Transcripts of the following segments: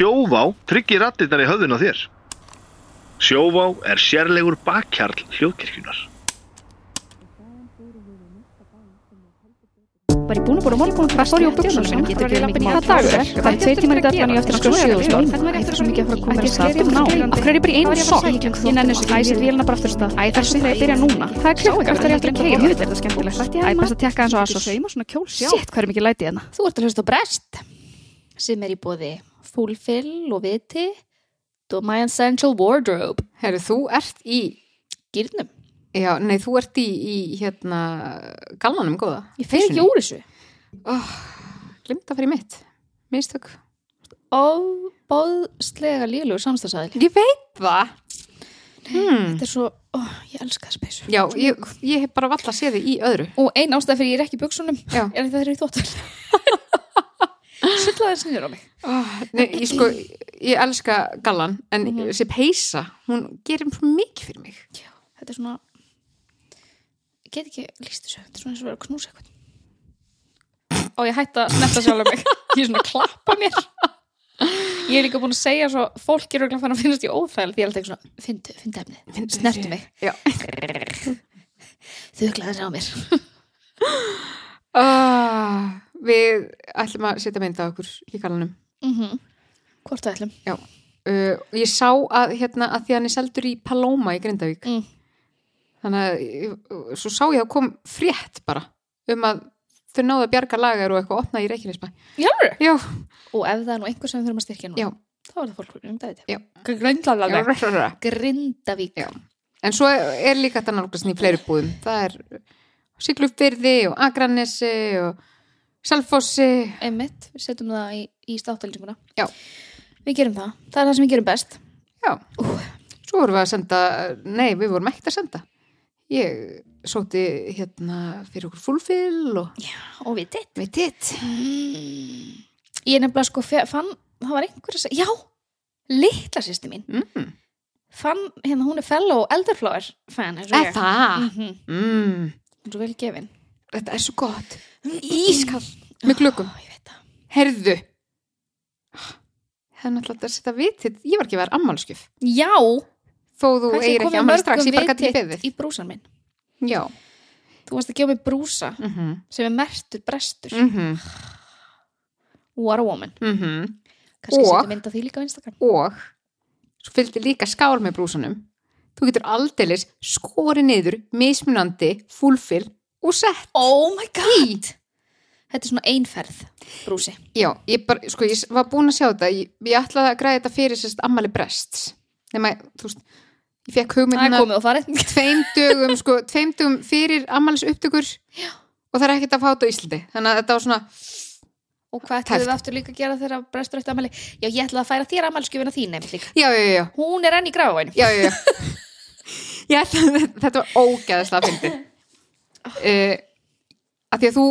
Sjóvá tryggir rattirnar í höfðun á þér. Sjóvá er sérlegur bakkjarl hljóðkirkjunar. Var ég búin að búin að morgun og fór ég á buxunum mínum Getur ekki lappin í hvað dagur er Það er tveir tímar í daglan ég eftir að skoða sjöðustól Það er svo mikið að fara að koma þér stað Ná, af hverju er ég bara í einu sokk Ég nenni þessu ég vélina bara aftur stað Æ, það er svo þegar ég byrja núna Það er klukka eftir að ég eftir að keira þetta er skemmtilegt Æ, best að tekka eins og aðsós Sitt, hvað er mikið lætið hérna Þú ert að hlusta Brest sem er í bóði Fullfill og Viti og My Essential Wardrobe Herru, þú ert í, Gýrnum já, nei, þú ert í, í hérna, gallanum góða. Ég fer ekki úr þessu Glimt að fyrir mitt. Mistök. Óbóðslega líflegur samstagsæðil Ég veit það. Hmm. Þetta er svo, ó, ég elska þessu peysu Já, ég, ég hef bara valla séð þig í öðru. Og ein ástæð fyrir ég er ekki í buxunum Já. er að það er í þóttul Sullaði þessi niður á mig. Oh, nei, ég sko, ég elska gallan, en þessi peysa, hún gerir svo mikið fyrir mig. Þetta er svona Ég get ekki líst þessu Þetta er svona eins og vera að knúsa eitthvað. Og ég hætti að snerta sjálf mig? Ég er svona að klappa mér. Ég er líka búin að segja svo Fólk er fann að finnast í óþæl Því ég alltaf eitthvað svona Fyndu, fyndu efnið, snertu mig. Já. Þau þessi á mér. Uh, við ætlum að setja mynd á okkur í gallanum. mm Hvort það ætlum Uh, ég sá að, hérna, að því hann er seldur í Paloma í Grindavík. Mm. Þannig að ég- svo sá ég að kom frétt bara um að þau náðu að bjarga lagar og eitthvað opna í Reykjanesbæ. Já, Og ef það er nú einhver sem við þurfum að styrkja nú Já. Þá er það fólk um Já. Grindavík já. Já. En svo er líka þetta nálgast í fleiri búðum. Það er Siglufyrði og Akranesi og Selfossi. Einmitt, við setjum það í, í státtalýsinguna Já. Við gerum það, það er það sem við gerum best Já. Svo vorum við að senda, nei, við vorum ekkert að senda. Ég sóti hérna fyrir okkur fullfill og Og við ditt við ditt. Ég er nefnilega sko fann, það var einhver að segja Já, litla sýsti mín Mm. Fann, hérna hún er fellow Elderflower fan eins og Er ég það? Mhm, Mm. Eins og vel gefin Þetta er svo gott. Ískall með glöggum. Það Herðu. Það er náttúrulega að setja vitið. Ég var ekki að vera ammálskjöf. Já, Þó þú kannski eigir ekki ammál strax. Ég bara gæti beðið. í brúsan minn Já. Þú varst að gefa mig brúsa Mm -hmm. sem er mertur brestur Mm -hmm. What a woman Kannski Og- setja mynd af því líka á Instagram Og svo fylgdi líka skál með brúsanum. Þú getur aldeilis skori niður, mismunandi, fullfill og sett. Oh my god Þetta er svona einferð brúsi. Já, ég, bara, sko, ég var búin að sjá þetta. Ég, ég ætlaði að græða þetta fyrir sérst ammali brests. Nefna, þú veist, ég fekk hugmyndina tveim dögum, sko, tveim dögum fyrir ammælis upptökur Já. og það er ekkert að fáta á Íslandi. Þannig að þetta var svona, Og hvað ætlum við aftur líka að gera þegar brestur eftir amali Já, ég ætla að færa þér amalskjöfina þín já, já, já, Hún er enn í að þetta var ógæðast að fyndi uh, að því að þú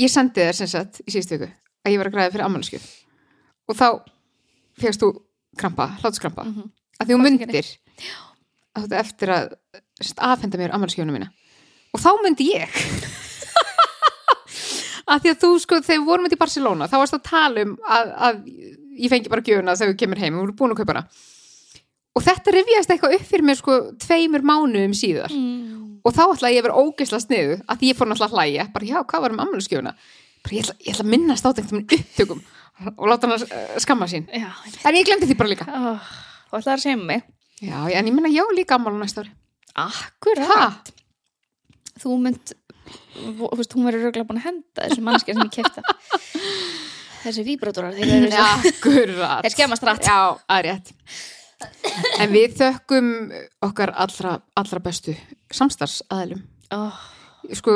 ég sendi þér sem sagt í síðustu viku að ég var að græða fyrir ammæliskjöf og þá fegst þú krampa, hlátuskrampa Mhm. að því þú Kosningunni. myndir að þetta eftir að sagt, afhenda mér ammæliskjöfuna mína og þá myndi ég að því að þú sko þegar við vorum þetta í Barcelona þá varst að tala um að, að ég fengi bara gjöfuna þegar við kemur heim við vorum búin að kaupa hana og þetta rifjast eitthvað upp fyrir mér sko tveimur mánuðum síðar mm. Og þá ætlaði ég að vera ógeðslega sniðu að því ég fór náttúrulega að hlæja. Bara já, hvað var um ammæluskjöfuna bara ég ég ætla að minnast á þetta um upptökum og láta hann að skamma sín. Já, en ég glemdi því bara líka. Oh, og ætlaði að segja með mig? Já, en ég minna já líka ammælu næsta ári. Akkurat. Ha, Þú mynd þú veist, hún verður röglega búin að henda þessu mannskja sem ég kefta Þessi víbrótorar þeir, skemmast rætt já, að rétt. En við þökkum okkar allra, allra bestu samstarfsaðilum. Oh, sko,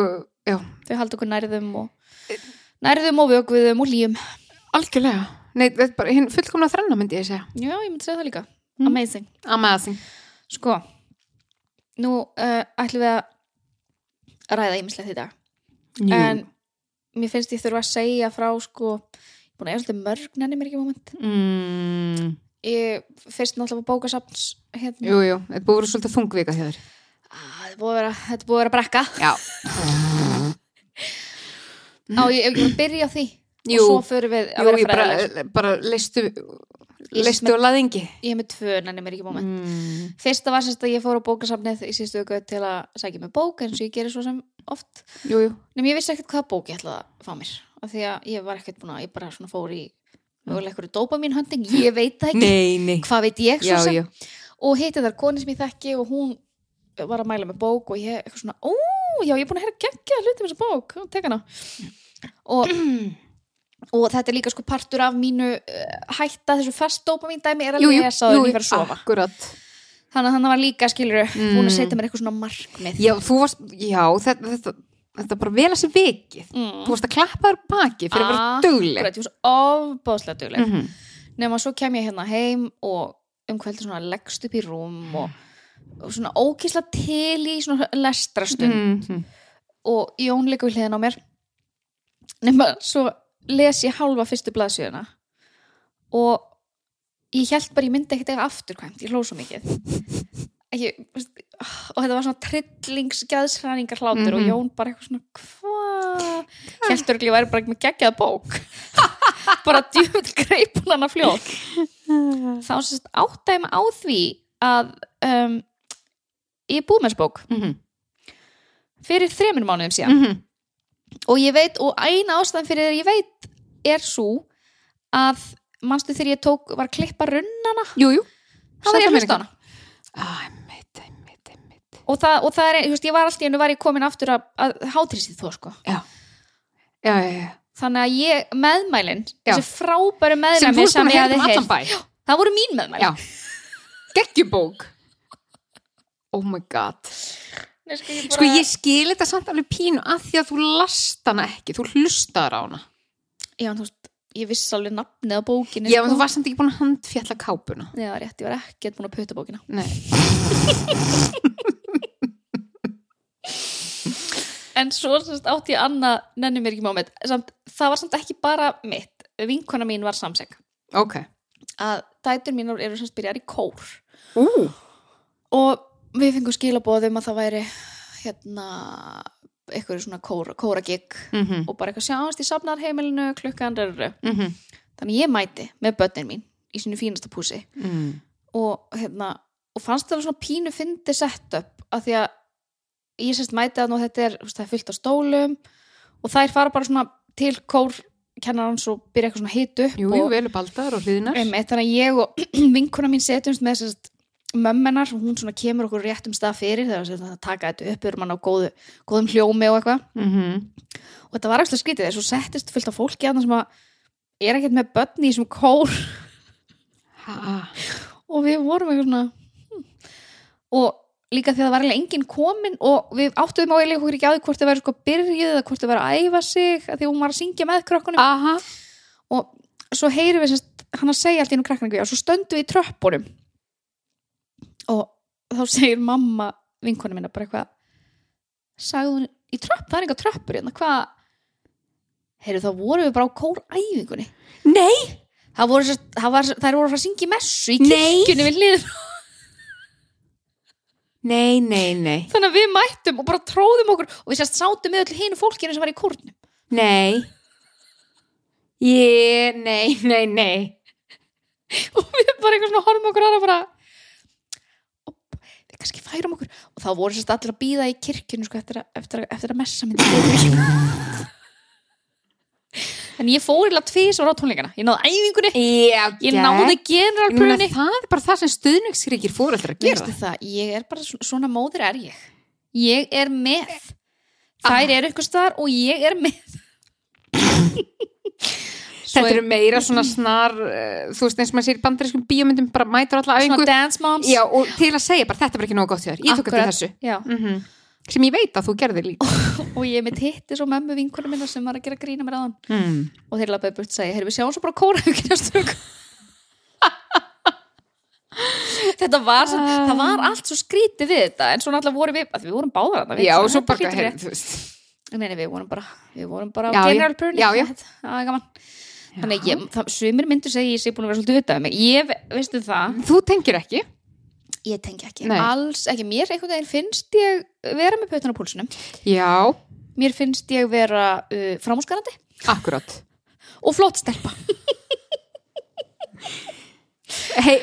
já, Þau halda okkur nærðum og nærðum og vögviðum og líum algjörlega. Nei, þetta er bara hinn fullkomna þrenna myndi ég segja. Já, ég myndi segja það líka. Mm. Amazing. Amazing. Sko, nú uh, ætlum við að ræða ímislegt í dag. Jú. En mér finnst ég þurfa að segja frá sko, ég er búin að eiga svolítið mörg nenni mér ekki moment. Mm, Ég fyrst náttúrulega bókasafns hérna, jú, jú, þetta búið að vera svolítið þungvika hjá þér Ah, er vera, þetta er búið að vera brekka já, Á, ég hef ekki að byrja á því Jú. og svo förum við að Jú, vera ég bara, fræðileg bara leistu, Ég leistu sem- á laðingi. ég er með tvö, nenni mér ekki bóma Mm. fyrsta var sérst að ég fór á bókasafnið í síðustu viku til að sækja með bók eins og ég gerir svo sem oft Jú, jú. Nefnum ég vissi ekkert hvaða bók ég ætlaði að fá mér af því að ég var ekkert búin að, ég bara svona fór í mögulega eitthvað dopamin hunting, ég veit það ekki Nei, nei. hvað veit ég svo Já, sem já. og hitti þar koni sem ég þekki og hún var að mæla með bók og ég eitthvað svona, ó, já, ég er búin að heyra geggja hluti með þessa bók, Ó, tek hana og, og þetta er líka sko partur af mínu uh, hætta þessu fast dopamin dæmi er að lesa og ég fer að sofa akkurat. þannig að þannig var líka skilur búin að Mm. setja mér eitthvað svona markmið Já, þú varst, já, þetta, þetta, þetta bara vel að sér vikið. mm. Þú varst að klappa þér baki fyrir að vera Akkurat, dugleg. ég var svo ofbáðslega dugleg Mm -hmm. nema svo kem ég hérna heim og um svona leggst upp í rúm og svona ókísla til í svona lestrastund Mm -hmm. og Jón við hliðin á mér. Nema svo les ég hálfa fyrstu blaðsjöðuna og ég held bara ég myndi ekkert eiga afturkvæmt, ég hló svo mikið. Ekki, og þetta var svona trillingsgæðsræningar hlátur og Mhm. Jón bara eitthvað svona hvað heldur ekki að væri bara ekki með geggjað bók. Bara djúvill greipun hana fljótt. Þá sérst áttæði mig á því að um, ég er búið með þessu bók Mm -hmm. fyrir þremur mánuðum síðan og ég veit, og eina ástæðan fyrir að ég veit er svo að manstu þegar ég tók, var klippa runnana Jú, jú. þá var ég að hlusta hana Æ, mitt, mitt, mitt. og það, og það er, þú veist, ég var alltaf í hennu var ég komin aftur að, að hátrýstið þó sko Já, já, já. þannig að ég, meðmælin Já. þessi frábæru Sem þú meðmæli ert sem að ég heyra um bæ. það voru mín meðmæli Já. Geggjubók. Oh my god. Nei, sko, ég, Sko ég skil þetta samt alveg pínu að því að þú last hana ekki, þú hlustar á hana. já, þú veist, ég vissi alveg nafnið á bókinni Já, sko. en þú varst samt ekki búin að handfjalla kápuna. já, rétt, ég var ekkert búin að putta bókina Nei. en svo sérst, átti ég annað nenni mér ekki samt, það var samt ekki bara mitt vinkona mín var samseg Ok. að dætur mínar eru sem byrjar í kór Ú. og við fengum skilabóðum að það væri hérna eitthvað svona kóra, kóra gig Mm -hmm. og bara eitthvað sjáast í safnarheimilinu klukkan. Mm -hmm. Þannig ég mæti með börnin mín í sínu fínasta púsi mm. og hérna og fannst það svona pínu fyndi sett upp af því að ég sérst mæti að þetta er, það er fullt á stólum og þær fara bara svona til kór kennarans og byrja eitthvað svona upp Jú, jú, og, velu baldar og. Einmitt, þannig að ég og vinkuna mín setjumst með sérst mömmenar og hún svona kemur okkur réttum stað fyrir þegar við erum að taka þetta upp erum hann á góðu, góðum hljómi og eitthvað Mm -hmm. og þetta var eitthvað skrítið þess að settist fullt af fólki annars sem að er ekkert með börn í þessum kór og við vorum eitthvað svona hm. og líka því að það var eiginlega enginn komin og við áttuðum á eiginlega okkur ekki því hvort þau væri sko byrjuð eða hvort þau væri að æfa sig að því að hún var að syngja með krökkunum Aha. og svo heyrum við hann að segja allt í einu krakkningu og svo stöndum við í tröppunum og þá segir mamma vinkonu minna bara eitthvað sagði hún í tröpp, það er eitthvað tröppur hérna, hvað heyrðu þá vorum við bara á kóræfingunni Nei. það voru, sérst, það var, þær voru að fara að syngja í messu í Nei. kirkjunni við hlið Nei, nei, nei. þannig að við mættum og bara tróðum okkur og við sérst sátum með öll hinu fólkinu sem var í kórnum Nei. Ég, nei, nei, nei. og við bara eitthvað svona horfum okkur aðra bara kannski færum okkur. Og þá voru sérst allir að býða í kirkjunni sko, eftir, að, eftir, að, eftir að messa myndi en ég fór lagt fís og á tónleikana. Ég náði æfingunni, Já, ég náði generalpröfunni það er bara það sem stuðningsríkir fóreldrar að gera. Það, ég er bara svona, móður er ég. Ég er með. Þær eru ykkur staðar og ég er með Svo er eru meira svona snar, uh, þú veist eins og maður sér í bandarískum bíómyndum, bara mætur alla æfingu. svona dance moms Já, og til að segja bara þetta var ekki nógu gott þér. Ég tók eftir þessu. Mm Sem ég veit að þú gerðir líka. og ég með hitti svo mömmu vinkunum minna sem var að gera grína mér aðan Mm. og þeir lafaði burt að segja, heyrðu við sjáum svo bara kóra ekki næstu viku." þetta var svo, Ah. það var allt svo skrítið við þetta en svo náttúrulega vorum við, við vorum báðar Já, og svo bara. Nei, nei, við vorum bara, við vorum bara Já, já. Já, er Þannig ég, það, sumir myndur segja ég sé búin að vera svolítið vitað mig. Ég, veistu það, Þú tengir ekki. ég tengi ekki. Nei. Alls ekki, mér einhvern veginn finnst ég vera með pötun á púlsunum Já, Mér finnst ég vera uh, framúskarandi akkurat. og flott stelpa. Hei,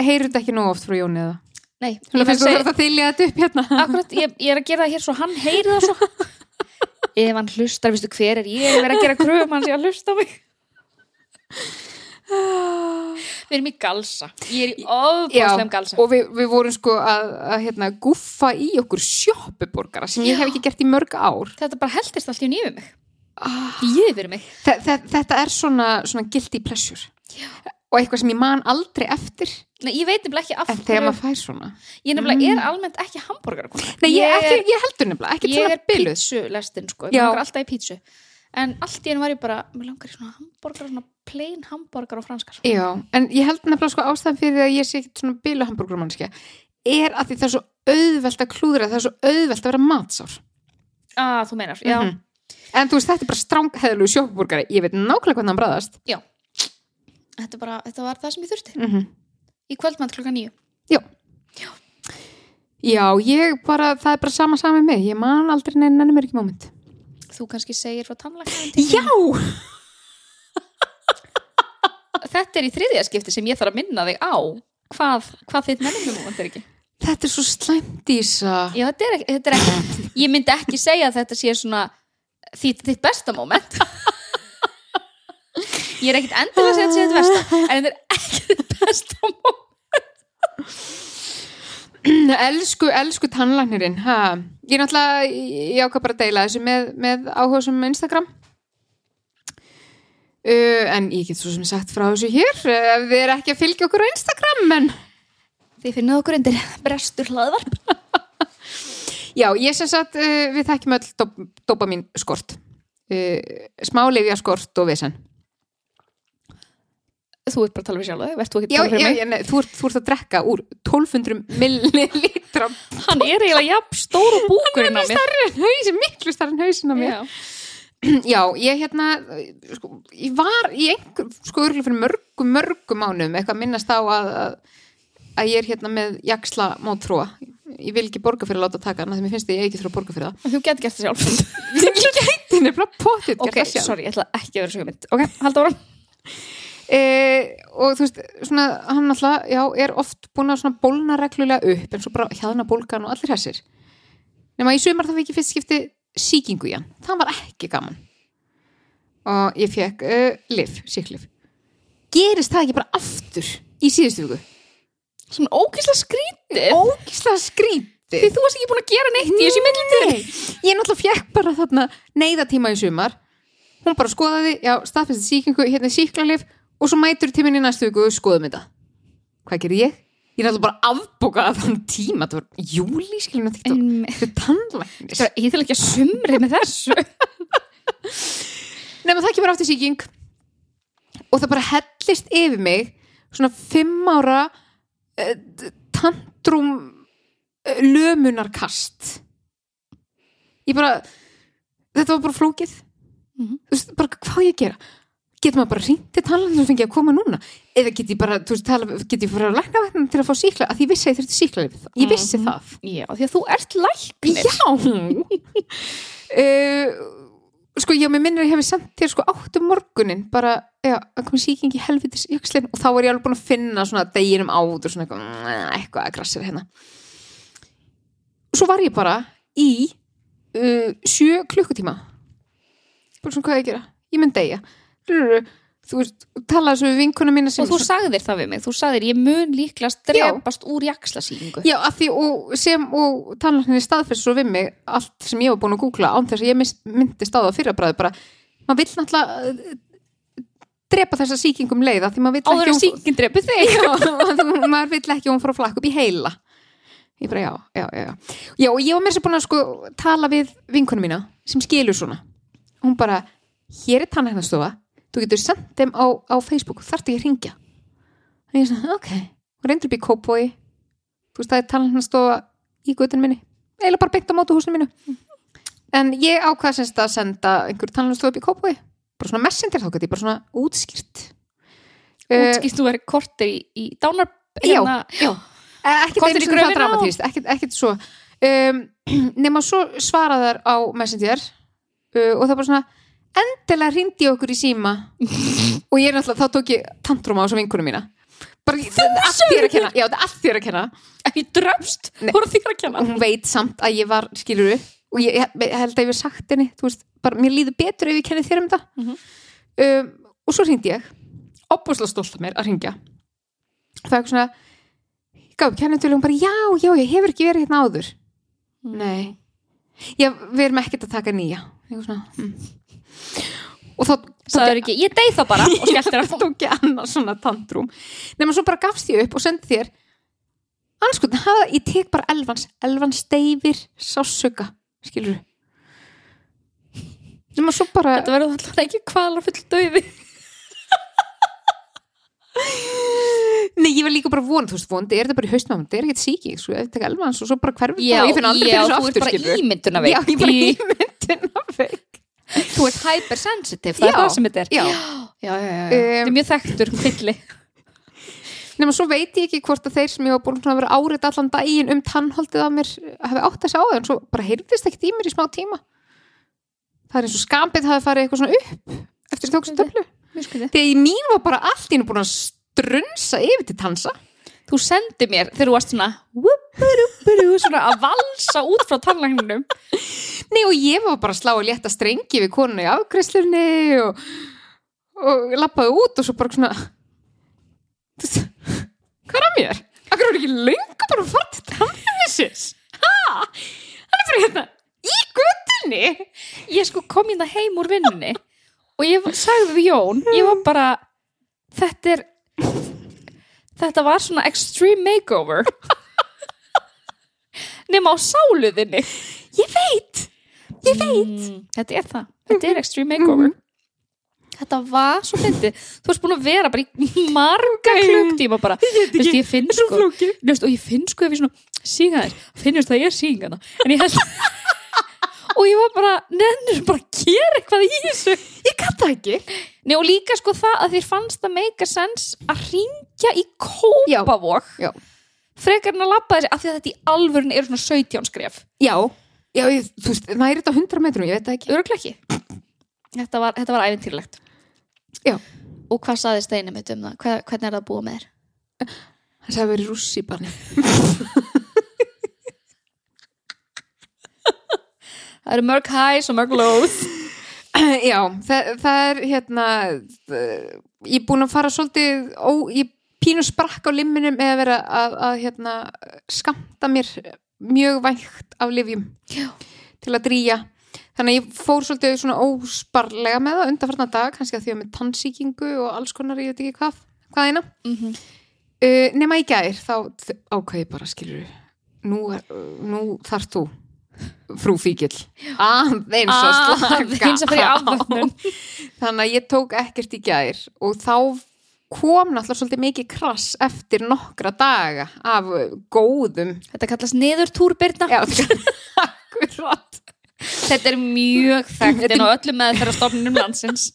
heyrðu þetta ekki nú oft frá Jóni eða? Nei, Þú ég finnst þú að þylja þetta upp hérna. Akkurat, ég, ég er að gera það hér svo hann heyri það svo. Ef hann hlustar, veistu hver er ég? Ég verð að gera kröfum hans ég að hlusta á mig Við erum í galsa. Ég er í ofbáslegum galsa. og við, við vorum sko að, að hérna, guffa í okkur sjoppuborgara sem ég hef ekki gert í mörg ár. Þetta bara heldist allt í nýfum mig. Ah. Ég fyrir mig. Þe þe þetta er svona, svona guilty pleasure. Já. og eitthvað sem ég man aldrei eftir. Nei, ég veit nefnilega ekki af en þegar maður fær svona. Ég nefnilega er almennt ekki hambúrgar Nei, ég, er, ekki, ég heldur nefnilega, ekki ég er pítsulestin sko, ég langar alltaf í pítsu En allt í einu var ég bara, mér langar í svona hambúrgar Svona plain hambúrgar og franskar Já, en ég held nefnilega sko ástæðan fyrir að ég sé ekki svona bylu hambúrgurmannskja er að því það er svo auðvelt að klúðra það er svo auðvelt að vera matsár. Ah, þú meinar, já. Mhm. En þú veist, þetta er bara strángheðlu sjópburgari ég veit nákvæmlega hvernig hann bræðast þetta, bara, þetta var það sem ég þurfti. Mm -hmm. Í kvöldmann klukka nýju Já, ég bara, það er bara sama sama með ég man aldrei neina nefnir ekki moment Þú kannski segir frá tannlæknaðin Já, Þetta er í þriðja skipti sem ég þarf að minna þig á Hvað, hvað þitt moment er ekki. Þetta er svo slæmt Ísa Já, þetta er, þetta er ekki Ég myndi ekki segja að þetta sé svona þitt, þitt besta moment Ég er ekkit endilega að segja að þetta sé þitt besta En þetta er ekki þitt besta moment Elsku, elsku tannlæknirinn ha. Ég er náttúrulega, ég ákvað bara að deila þessu með, með áhuga sem Instagram. Uh, En ég get svo sem sagt frá þessu hér ef þið er ekki að fylgja okkur á Instagram en Þið finnum okkur undir brestur hlaðvarp. Já, ég sem sagt, uh, við þekkjum öll dop, dopamin skort uh, Smálifja skort og vesen Þú ert bara að tala við sjálf verðst þú að fyrir þú, þú ert að drekka úr 1200 millilitra. Hann er eiginlega jafn stór og búkurinn á mér. stærri en hausin, miklu stærri en hausin á mér. Já. Já, ég hérna sko, ég var í einhver sko örgulega fyrir mörgum, mörgum mánum eitthvað að minnast á að, að, að ég er hérna með jaksla mótrúa ég vil ekki borga fyrir að láta taka hana því mér finnst ég ekki þurfa að borga fyrir það. Þú getur gert það sjálf. Ég gæti nefnilega potið Ok, sorry, ég ætla ekki að vera sögumynd Ok, halda ára e, og þú veist, svona hann alltaf, já, er oft búin að bólna reglulega upp en svo bara hjaðna bólgan og allir þessir nema í sumar þá fikk ég fyrst skipti síkingu í hann, það var ekki gaman. Og ég fekk uh, lif, síklif gerist það ekki bara aftur í síðustu viku? Svona ókýrslega skrítið ógislega skrítið Því þú varst ekki búin að gera neitt í þessu Nei, ég náttúrulega fekk bara þarna neyðatíma í sumar. Hún bara skoðaði, já, staðfæsti síkingu hérna síklarlif og svo mætur tíminn í næstu viku skoðum þetta. Hvað gerir ég? Ég náttúrulega bara afbókaði þann tíma. Það var júli, skiljum þetta þetta er tannlæknis ég til ekki að sumri með þessu. Nema það kemur aftur síking og það bara hellist yfir mig svona fimm ára uh, tantrum uh, lömunarkast. Ég bara þetta var bara flókið. Þú veist, bara hvað ég gera getur maður bara hringt til talan og fengið að koma núna. Eða get ég bara, þú veist, tala, get ég fara að lækna vegna til að fá síkla, að ég vissi að ég þurfti síkla ég vissi Mhm. það. Já, því að þú ert læknir. Já. Uh, Sko, já, mér minnir að ég hefði sendt þér sko áttu morgunin bara, já, að koma sýking í helvitis jökslin og þá var ég alveg búin að finna svona deginum áður svona eitthvað, mm, eitthvað að grassir hérna. Og svo var ég bara í uh, sjö klukkutíma. Bara svona hvað ég gera? Ég mynd deyja þú veist, tala þessu við vinkuna mína Og þú sagðir það við mig, þú sagðir ég mun líklega strepast úr jakslasýkingu Já, að því og sem og tannlækninni staðfest svo við mig allt sem ég var búin að googla án þess að ég myndist á það fyrir að bræði bara, maður vill náttúrulega uh, drepa þessa sýkingum leiða því maður vill Áður en ekki sýkingin drepi þig. Maður vill ekki að hún fór að flakka upp í heila. Ég bara já, já, já já, og ég var mér sem búin að sko tala við vinkunum mína sem skilur svona. Hún bara, hér er tannlæknastofa þú getur sendt þeim á, á Facebook. Þarf ekki að ringja og ég sagði, ok, og reyndur upp í Kópói þú veist það er tannlæknastofa í gutin minni, eiginlega bara beint á mótu húsinu mínu. En ég ákvað semst að senda einhver tannlæknastofa upp í Kópói bara svona messenger þá geti ég bara svona útskýrt. Eh, Útskýrt þú verið kortir í, í dánar Já, hérna, já. Eh, ekkert Korter einu í sinni það dramatíst ekkert, ekkert svo. Um, nema svo svaraðar á Messenger. Uh, og það bara svona endilega hrindi ég okkur í síma. Og ég er náttúrulega, þá tók ég tantrum á þessu vinkunum mína. Bara, það allt þér að kenna. já, það er allt þér að kenna. Ekki dröfst, Nei. voru þér að kenna. Og hún veit samt að ég var, skilur og ég, ég, ég held að ég hef sagt henni þú veist, bara mér líður betur ef ég kenni þér um þetta Mhm. um, og svo hringdi ég. Opbúslega stolt af mér að hringja. Það er eitthvað svona ég gaf kennitölu og bara, já, já, ég hefur ekki verið hérna áður. Nei. Já, við erum ekkert að taka nýja. Eitthvað svona, mm. Og þá Sagður ekki, ég deyð þá bara og skelltir þá tók ég annars svona tantrum nema svo bara gafst ég upp og sendi þér sko, hafa, ég tek bara elvans. Elvans deyfir sásöka skilur nema svo bara Þetta verður alltaf ekki kvalar full döiði nei, ég var líka bara von, þú veist, vondi er þetta bara í haustmáma, þetta er ekkert síki, svo ég tek elvans og svo bara Já, og ég finn aldrei já, fyrir svo þú ert aftur bara skilurðu. ímyndunarveik. já, ég bara Í- ímyndunarveik Þú ert hypersensitive, það Já, er það sem þetta er. Já, já, já, já, Þetta er mjög þekktur fylli nema svo veit ég ekki hvort að þeir sem ég var búin að vera árið allan daginn um tannholdið af mér hafi átt þessi á þeim, svo bara heyrðist ekkert í mér í smá tíma. Það er eins og skambið hafi farið eitthvað svona upp eftir skrítið. þegar ég mín var bara allt í hennu búin að strunsa yfir til tansa Þú sendi mér þegar þú varst svona svona að valsa út frá tannlækninum Nei og ég var bara að slá að létta strengi við konuna í afgreiðslunni og, og lappaði út og svo bara svona hvað er að mér? Akkur er ekki löngu bara að fara til tannlæknisins? Ha? Hann er bara hérna í göttunni Ég sko kom hérna heim úr vinnunni og ég sagði við Jón ég var bara þetta er þetta var svona extreme makeover. Nema á sáluðinni. Ég veit. Ég veit. Mm, þetta er það, þetta er extreme makeover. Þetta var svo fyndið. Þú varst búin að vera bara í marga klukktíma bara, veist ég finn sko og ég finn sko ef ég svona síga þess, finnst það ég er sígana en ég held og ég var bara, nennur bara að gera eitthvað í þessu. Ég gæti það ekki. Nei, og líka sko það að þér fannst að make a sense að ringja í kópavók frekar en að labba þessi af því að þetta í alvörun eru svona 17 skref. Já, já ég, þú veist, næri þetta 100 metrum, ég veit það ekki. Öruglega ekki. Þetta var, þetta var ævintýrlegt Já. og hvað saði Steini mitt um það? Hver, hvernig er það að búa með þér? Það sagði verið rússi barni það eru mörg highs og mörg lows. Já, það, það er hérna ég er búin að fara svolítið ó, ég pínu sprakk á limminum eða vera að, að hérna, skamta mér mjög vægt af livjum Já. til að drýja þannig að ég fór svolítið svona ósparlega með það undanfarna dag, kannski að því að með tannsýkingu og alls konar, ég veit ekki hvað hvað eina mm -hmm. uh, nema í gær, þá ákveði bara skilur nú, nú þarf þú frú fíkil aðeins að slaka aðeins að fyrir á. afvögnum þannig að ég tók ekkert í gær og þá kom náttúrulega svolítið mikið krass eftir nokkra daga af góðum. Þetta kallast niður túrbyrna já, akkurat. Þetta er mjög þekkt en á öllum með þeirra stofnunum landsins.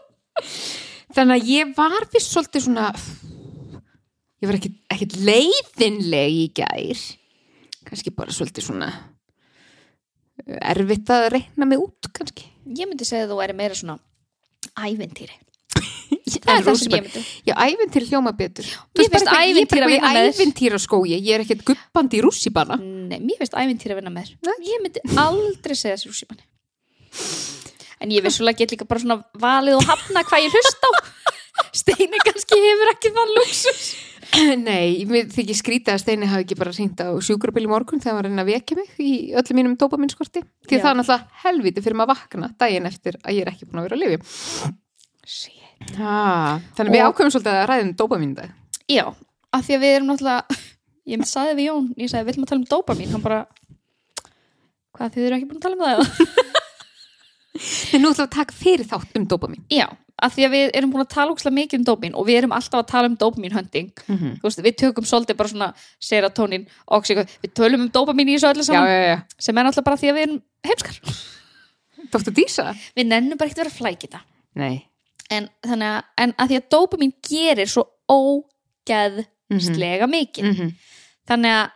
Þannig að ég var vist svolítið svona ég var ekkit leiðinleg í gær. Kannski bara svolítið svona uh, erfitt að reyna mig út kannski. Ég myndi segja að þú væri meira svona ævintýri það er það sem ég myndi Já, ævintýr hljóma betur. Mér finnst ævintýri að vinna með þér. Ævintýr á skói, ég er ekkert guppandi í rússibanna Nei, mér finnst ævintýri að vinna með Ég myndi aldrei segja þessi rússimanni En ég vissulega get líka bara svona valið og hafna hvað ég hlust á. Steini kannski hefur ekki það luxus Nei, mér þykir skrítið að Steini hafi ekki bara hringt á sjúkrabíl í morgun þegar hann var að reyna að vekja mig í öllum mínum dópaminskorti. Því Já. að það er náttúrulega helviti fyrir maður að vakna daginn eftir að ég er ekki búin að vera að lifi Shit. Ah, Þannig að við Og- ákveðum svolítið að ræðum dópamin dag. Já, af því að við erum náttúrulega Ég sagði við Jón, ég sagði, viljum að tala um dópamin Hann bara, hvað þið eru ekki búin að tala um það? En nú ætlum við að taka fyrir þátt um dópamin Já, af því að við erum búin að tala úkslega mikið um dópamin og við erum alltaf að tala um dópamin hunting Mhm. Þú veist, við tökum svolítið bara svona serotonin, oxyco, við tölum um dópamin í þessu öllu Já, saman já, já, sem er náttúrulega bara því að við erum heimskar. Dóttur Dísa? Við nennum bara ekkert að vera það Nei en, þannig að, en að því að dópamin gerir svo ógeðslega mikið mm -hmm. þannig að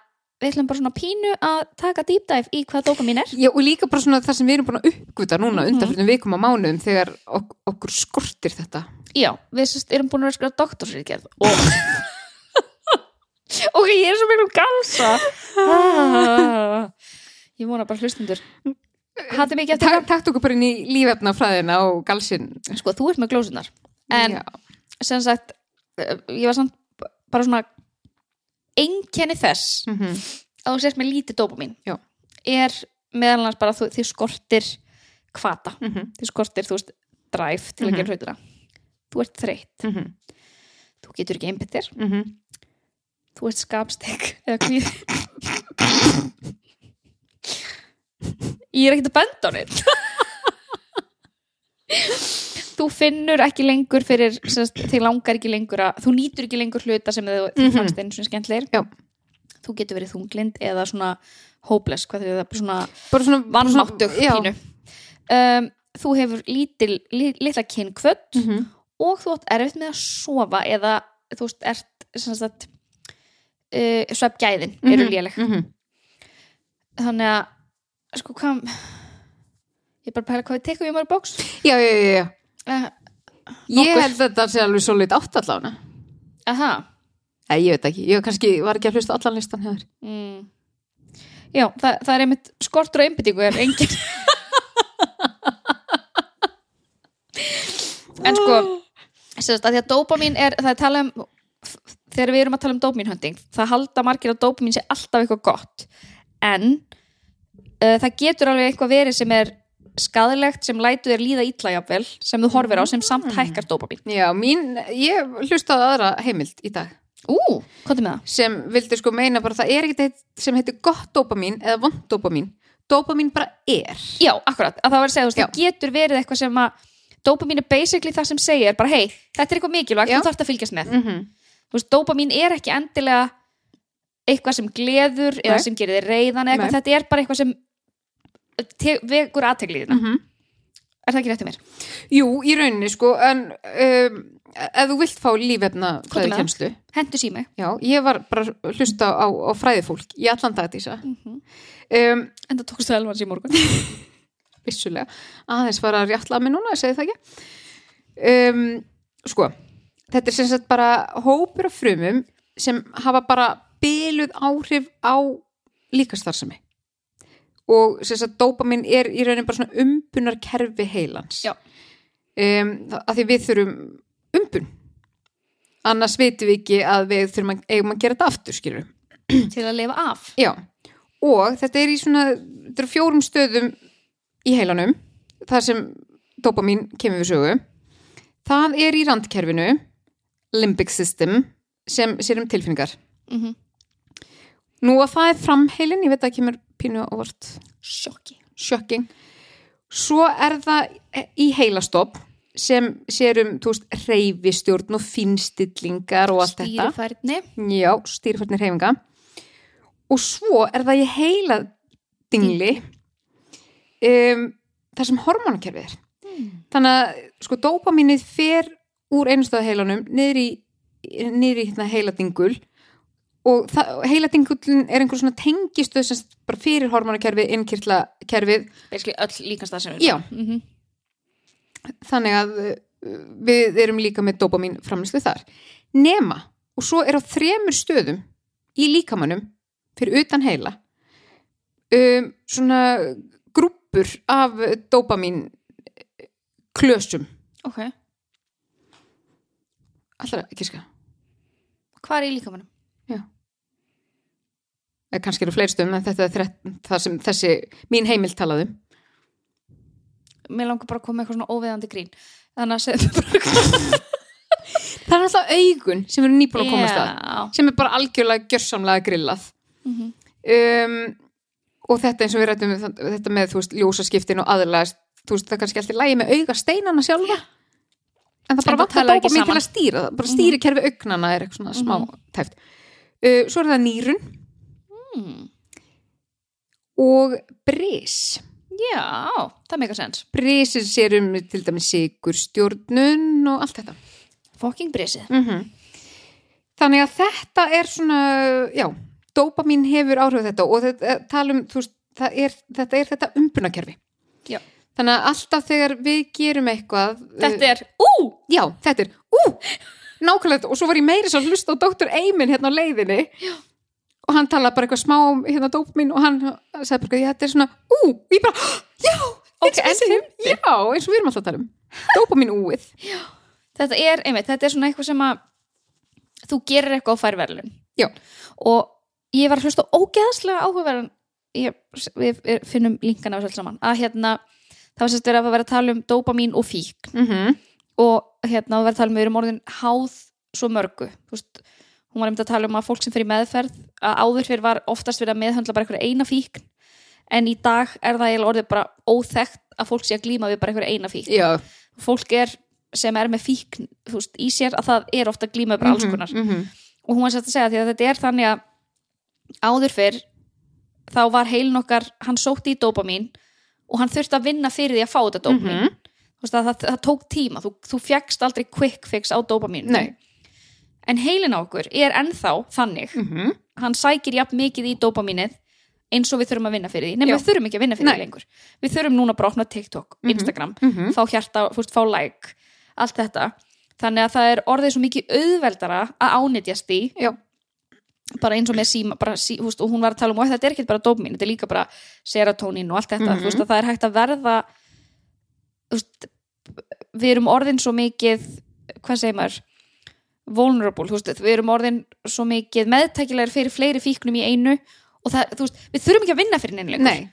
við ætlum bara svona pínu að taka deep dive í hvað dópamin er Já, og líka bara svona það sem við erum búin að uppgöta núna Mhm. undanfyrir vikum á mánuðum þegar ok okkur skortir þetta. Já, við sérst erum búin að vera skrifa doktorsriðgerð og ok, ég er svo miklu galsa ah. ég vona bara hlustundur hattu mikið eftir Ta Takt okkur bara inn í lífefnafræðina og galsinn. það sko, þú ert með glósunar en Já. sem sagt eh, ég var samt bara svona einkenni þess Mm að þú sést með lítið dópamin Já. er meðal annars bara þú, þið skortir kvata, Mhm. þið skortir þú veist, drive til að gera hlutina þú ert þreytt, Mhm. þú getur ekki einbytt þér Mhm. þú ert skapstek eða kvíð ég er ekkert að benda á neitt þú finnur ekki lengur fyrir þig langar ekki lengur að þú nýtur ekki lengur hluta sem þau mm Mhm. fannst einu svona skemmtlegir Já. þú getur verið þunglind eða svona hopeless, hvað þau það svona Bara svona vannmáttug um, þú hefur lítil, li, litla kynkvöld Mhm. og þú átt erfitt með að sofa eða þú veist, ert uh, svefgæðin eru Mhm. léleg Mhm. þannig að sko hvað ég er bara að pæla hvað við tekum í mörg bóks Já, já, já, já. uh, Ég held að þetta sé alveg svo lit átt allavega. aha Nei, ég veit ekki. Ég kannski var ekki að hlusta allan listan hefur. mm. já, það, það er einmitt skortur og einbyttingu er engin en sko sérst að því að dópamin er það er tala um þegar við erum að tala um dópaminhönding það halda margir að dópamin sé alltaf eitthvað gott en uh, það getur alveg eitthvað verið sem er skadilegt sem lætu þér líða illa jafnvel sem þú horfir á sem samt hækkar dópamin Já, mín, ég hlustaði aðra heimild í dag Ú, hvað er með það? sem vildi sko meina bara það er ekkert eitt sem heitir gott dópamín eða vond dópamín. Dópamín bara er. Já, akkurat, að það var að segja, þú veist, það getur verið eitthvað sem að dópamin er basically það sem segir bara hei, þetta er eitthvað mikilvægt, Já. þú þarft að fylgjast með Mm -hmm. þú veist, dópamin er ekki endilega eitthvað sem gleður eða Nei. sem gerir þið reyðan eða eitthvað, þetta er bara eitthvað sem vekur aðtegliðina, Mhm. er það ekki rétt um mér? Jú, í rauninni sko, en um, ef þú vilt fá lífefna Komdu fræði með það. kemslu, Hentu sími já, ég var bara að hlusta á, á fræðifólk í allan dag dísa. mm -hmm. Um, en það tókstu elvans í morgun vissulega, aðeins var að rjátla að mig núna, ég segi það ekki um, sko þetta er sem sagt bara hópur af frumum sem hafa bara byluð áhrif á líkastarsami og sem sagt dópamin er í raunin bara svona umbunar kerfi heilans um, að því við þurfum umbun. Annars veitum við ekki að við þurfum að, eigum að gera þetta aftur skilur til að lifa af. Já, og þetta er í svona, þetta er fjórum stöðum í heilanum, þar sem dopamin kemur við sögu. Það er í randkerfinu, limbic system, sem sér um tilfinningar. mm Nú að það er framheilin, ég veit að það kemur pínu ávart sjokki. Shocking. Svo er það í heilastopp sem sér um, þú veist, reyfistjórn og finstillingar og allt þetta. stýrifærni. Já, stýrifærnir reyfinga og svo er það í heila dingli um, þar sem hormonakerfið er. Þannig að sko dópaminið fer úr einustöða heilanum niður í, niður í hérna, heila dingul og það, heila dingullin er einhver svona tengistöð sem bara fyrir hormonakerfið, innkirtla kerfið basically öll líkast það sem Já. mm -hmm. þannig að uh, við erum líka með dopamin framlýslu þar. Nema, og svo er á þremur stöðum í líkamannum fyrir utan heila um, svona grúppur af dopamin klösum ok, allra ekki ska hvað er í líkamannum? eða kannski eru fleiri stöðum en þetta er þrett, það sem þessi mín heimild talaði um. Mér langar bara að koma eitthvað svona óveðandi grín. Þannig að segja bara það er alltaf augun sem eru nýbúin að komast að Já. sem er bara algjörlega gjörsamlega grillað. Mhm. um, og þetta eins og við rættum um þetta með veist ljósaskiptin og aðlæðast það kannski alltaf lægi með auga steinana sjálfa en það bara vantar dópa mér til að stýra það bara stýri kerfi augnana er eitthvað svona smá tæft uh, svo er það nýrun Mm. og bris já, það meika sens brisir sér um til dæmis sigur stjórnun og allt þetta fucking brisið mm þannig að þetta er svona já, dópamin hefur áhrif þetta og þetta, talum, veist, er, þetta er þetta umbunakerfi Já. þannig að alltaf þegar við gerum eitthvað Þetta er, ú, já, þetta er, ú, nákvæmlega þetta. og svo var ég meiri svo að hlusta á Dr. Eymin hérna á leiðinni já. Og hann talaði bara eitthvað smá um hérna dópamin og hann sagði bara, já, þetta er svona, ú, og ég bara, já, eins og en við fyndið. já, eins og við erum alltaf að tala um. Dópamin úið, þetta er, einmitt, þetta er svona eitthvað sem að þú gerir eitthvað og fær verðlun Já. og ég var að hlusta á ógeðslega áhugaverðan við finnum linkana á þessu alls saman að hérna, það var sérst verið að vera að tala um dópamín og fík mm og hérna það var að tala um við erum orðin háð svo mörgu. Þú veist, hún var einmitt að tala um að fólk sem fyrir meðferð að áður fyrir var oftast verið að meðhöndla bara einhverja eina fíkn en í dag er það eiginlega orðið bara óþekkt að fólk sé að glíma við bara einhverja eina fíkn. Já, fólk er sem er með fíkn þú veist, í sér að það er ofta að glíma bara alls konar. mm og hún var sett að segja því að þetta er þannig að áður fyrr þá var heilin okkar, hann sótti í dópamín og hann þurfti að vinna fyrir því að fá þetta dópamín. Mhm. þú veist að það, það tók tíma, þú, þú fjekst aldrei quick fix á dópamín Nei. En heilin á okkur er ennþá þannig, -hmm. hann sækir jafn mikið í dópamínið eins og við þurfum að vinna fyrir því. Já. við þurfum ekki að vinna fyrir Nei. því lengur. Við þurfum núna bara að opna TikTok, Instagram Mhm. fá hjarta, fúst, fá like allt þetta, þannig að það er orðið svo mikið auðveldara að ánýtjast í já, bara eins og með síma bara, sí, húst, og hún var að tala um og þetta er ekki bara dopamín, þetta er líka bara serotonin og allt þetta, þú veist að það er hægt að verða við erum orðin svo mikið hvað segir maður vulnerable, þú veist, við erum orðin svo mikið meðtækilegar fyrir fleiri fíknum í einu og það, þú veist, við þurfum ekki að vinna fyrir neinu lengur,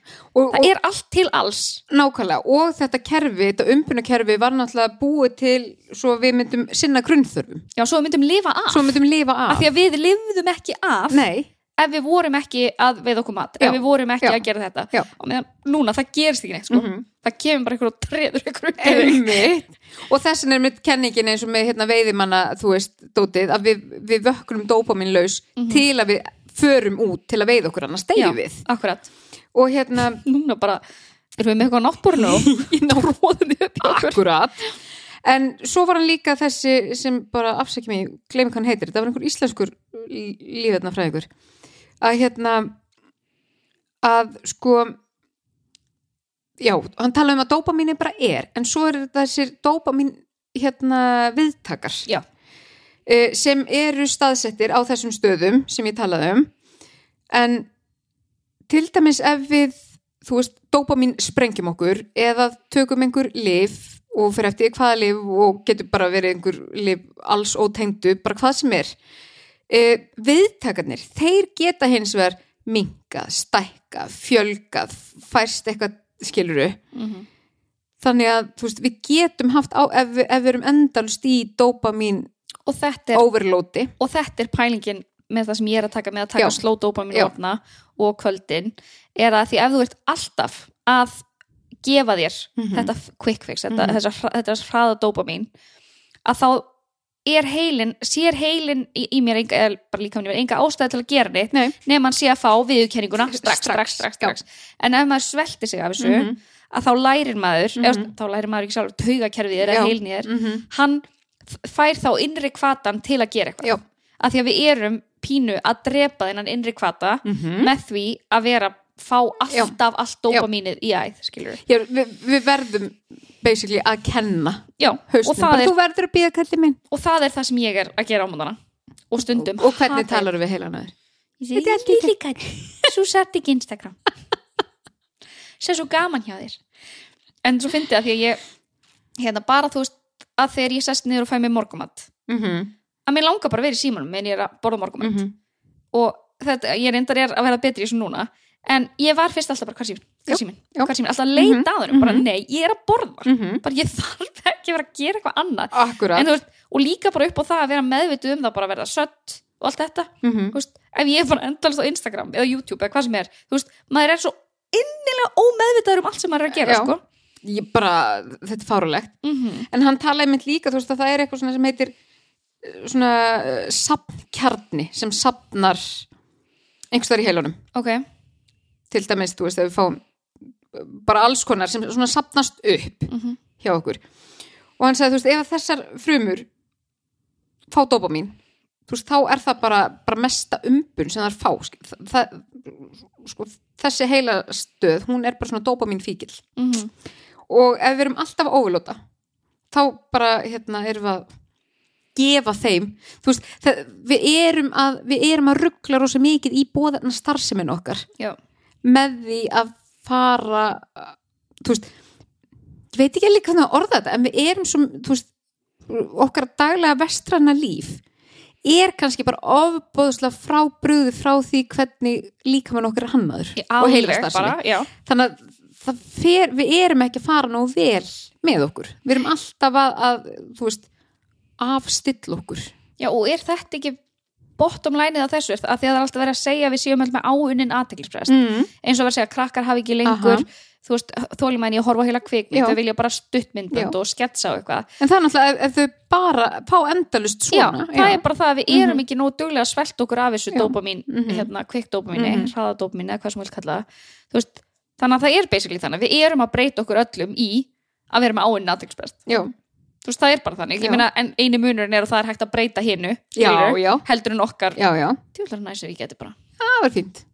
það er allt til alls. Nákvæmlega. Og þetta kerfi, þetta umbunakerfi var náttúrulega búið til svo við myndum sinna grunnþörfum, já, svo við myndum lifa af, svo við myndum lifa af af. því að við lifðum ekki af. Nei, ef við vorum ekki að veið okkur mat ef við vorum ekki Já. að gera þetta Já. og meðan núna það gerist ekki neitt sko. Mhm. það kemur bara einhver og treður ykkur í. Og þessin er mitt kenningin eins og með hérna, veiðimanna, þú veist, dótið, að við, við vökkunum dópaminlaus til að við förum út til að veiða okkur annars deyju við. akkurat, Og hérna, núna bara erum við með eitthvað náttúrinu og upp í okkur akkurat. En svo var hann líka þessi sem bara afsækja mig, gleymi hvað hann heitir, þetta var einhver íslenskur lífetna fræðikur. Að hérna, að sko, já, hann talaði um að dópamín bara er, en svo er þessir dópamín hérna viðtakar. Já. eh, sem eru staðsettir á þessum stöðum sem ég talaði um en til dæmis ef við þú veist, dópamin sprengjum okkur eða tökum einhver lif og fyrir eftir hvaða lif og getur bara verið einhver lif alls ótengdu bara hvað sem er e, viðtakarnir, þeir geta hins vegar minkað, stækkað fjölgað, færst eitthvað skiluru Mhm. þannig að veist, við getum haft á ef, ef við erum endalst í þetta, er, overloadi og þetta er pælingin með það sem ég er að taka með að taka sló dópamin Já. orna og kvöldin er að því ef þú ert alltaf að gefa þér Mhm. þetta f- quick fix, þetta, Mhm. þessa, hra- þetta hraða dópamin að þá er heilin, sér heilin í, í mér enga, eða bara líka mér enga ástæði til að gera neitt Nei. nema hann sé að fá viðurkenninguna strax, strax, Strax, strax, en ef maður svelti sig af þessu Mhm. að þá lærir maður Mhm. eða, þá lærir maður ekki sjálfur taugakerfið er eða heilin er Mhm. hann f- fær þá innri kvatan til að gera eitthvað að því að við erum pínu að drepa þennan innri kvata Mhm. með því að vera fá alltaf allt dópamínið í æð skilur Já, við, við verðum basically að kenna Já, og það, er, og það er það sem ég er að gera á mótana. Og stundum. Og hvernig hata ég- talar við heilan aður Ég er kall, svo sett ekki. Instagram. Sér svo gaman hjá þér. En svo fyndi að því að ég hérna bara þú veist að þegar ég sest niður og fæ mér morgumat mm -hmm. að mér langar bara að vera í símanum en ég er að borða morgumat Mhm. og þetta, ég reyndar er að vera betri í þessu núna en ég var fyrst alltaf bara hvað símin, hvað símin, já. hvað símin alltaf að leita Mhm, að þeim, bara mhm. nei, ég er að borða. Mhm. bara ég þarf ekki að vera að gera eitthvað annað. Akkurat. En, þú veist, og líka bara upp á það að vera meðvituð um það bara að verða sött og allt þetta. Mhm. þú veist, ef ég er bara endalast á Instagram eða YouTube eða hvað sem er, þú veist, maður er svo innilega ómeðvitaður um allt sem maður er að gera sko. Ég bara, þetta er fárulegt mm en hann talaði mynd líka, þú veist að það er eitthvað sem heitir eh, svona uh, sapnkjarni sem sapnar einhvers þar í heilunum. Ok, til dæmis, þú veist, ef við fáum eh, bara alls konar sem svona sapnast upp Mhm. hjá okkur og hann sagði, þú veist, ef að þessar frumur fá dópamin þú þú veist, þá er það bara, bara mesta umbun sem það er fá það, sko, þessi heila stöð, hún er bara svona dopamin fíkil Mhm. og ef við erum alltaf að overlóta þá bara, hérna, erum við að gefa þeim þú veist, það, við erum að við erum að ruggla rosa mikið í bóðarna starfsemin okkar Já. Með því að fara þú veist ég veit ekki líka hvernig að orða þetta en við erum svo, þú veist okkar daglega vestræna líf er kannski bara ofbóðslega frá brugði frá því hvernig líkamann okkar er hannaður og Alveg já. þannig að fer, við erum ekki að fara nóg vel með okkur. Við erum alltaf að, að veist, afstill okkur. Já, og er þetta ekki bottom lineið af þessu, að því að það er alltaf verið að segja að við séum öll með áunnin aðteklisprest mm. eins og verið að segja að krakkar hafi ekki lengur Aha. þú veist, þólumæni að horfa á heila kvikmynd Já. þau vilja bara stuttmyndbönd Já. og sketsa á eitthvað en það er náttúrulega ef, ef þau bara fá endalust svona já, það er bara það að við erum Mhm. ekki nóg duglega að svelta okkur af þessu Já. dópamin, Mhm. hérna, kvikkdópamini Mhm. hraðadópamin eða hvað sem vil kalla það Þú veist, þannig að það er basically þannig við erum að breyta okkur öllum í að vera með áinn aðteklisprest já, þú veist, það er bara þannig, ég meina en eini munurinn er að það er hægt að breyta hinnu heldur en okkar. Já. tjóðlar næsir ég geti bara. Það var fínt.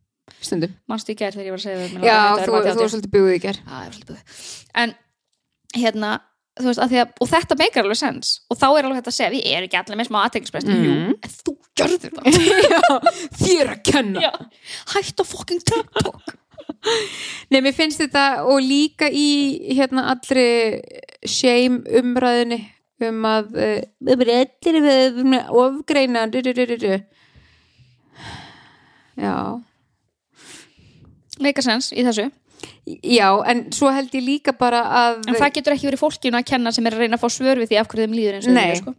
Stundum. Mannstu í gær þegar ég var að segja við já, þú, þú var svolítið búið í ger Já, ég er svolítið búið. En hérna, veist, að að og þetta meikar alveg sens. Og þá er alveg þetta að segja, við erum ekki allir með smá aðteglisbrest Mhm. jú, en þú gjörður það. Þér að kenna. Já, hætt á fucking TikTok Nei, mér finnst þetta og líka í hérna allri shame umræðinni um að við erum allir við ofgreina du, du, du, du, du. Já meikar sens í þessu, Já, en svo held ég líka bara að en það getur ekki verið fólkinu að kenna sem er að reyna að fá svör við því af hverju þeim líður eins og líður, sko.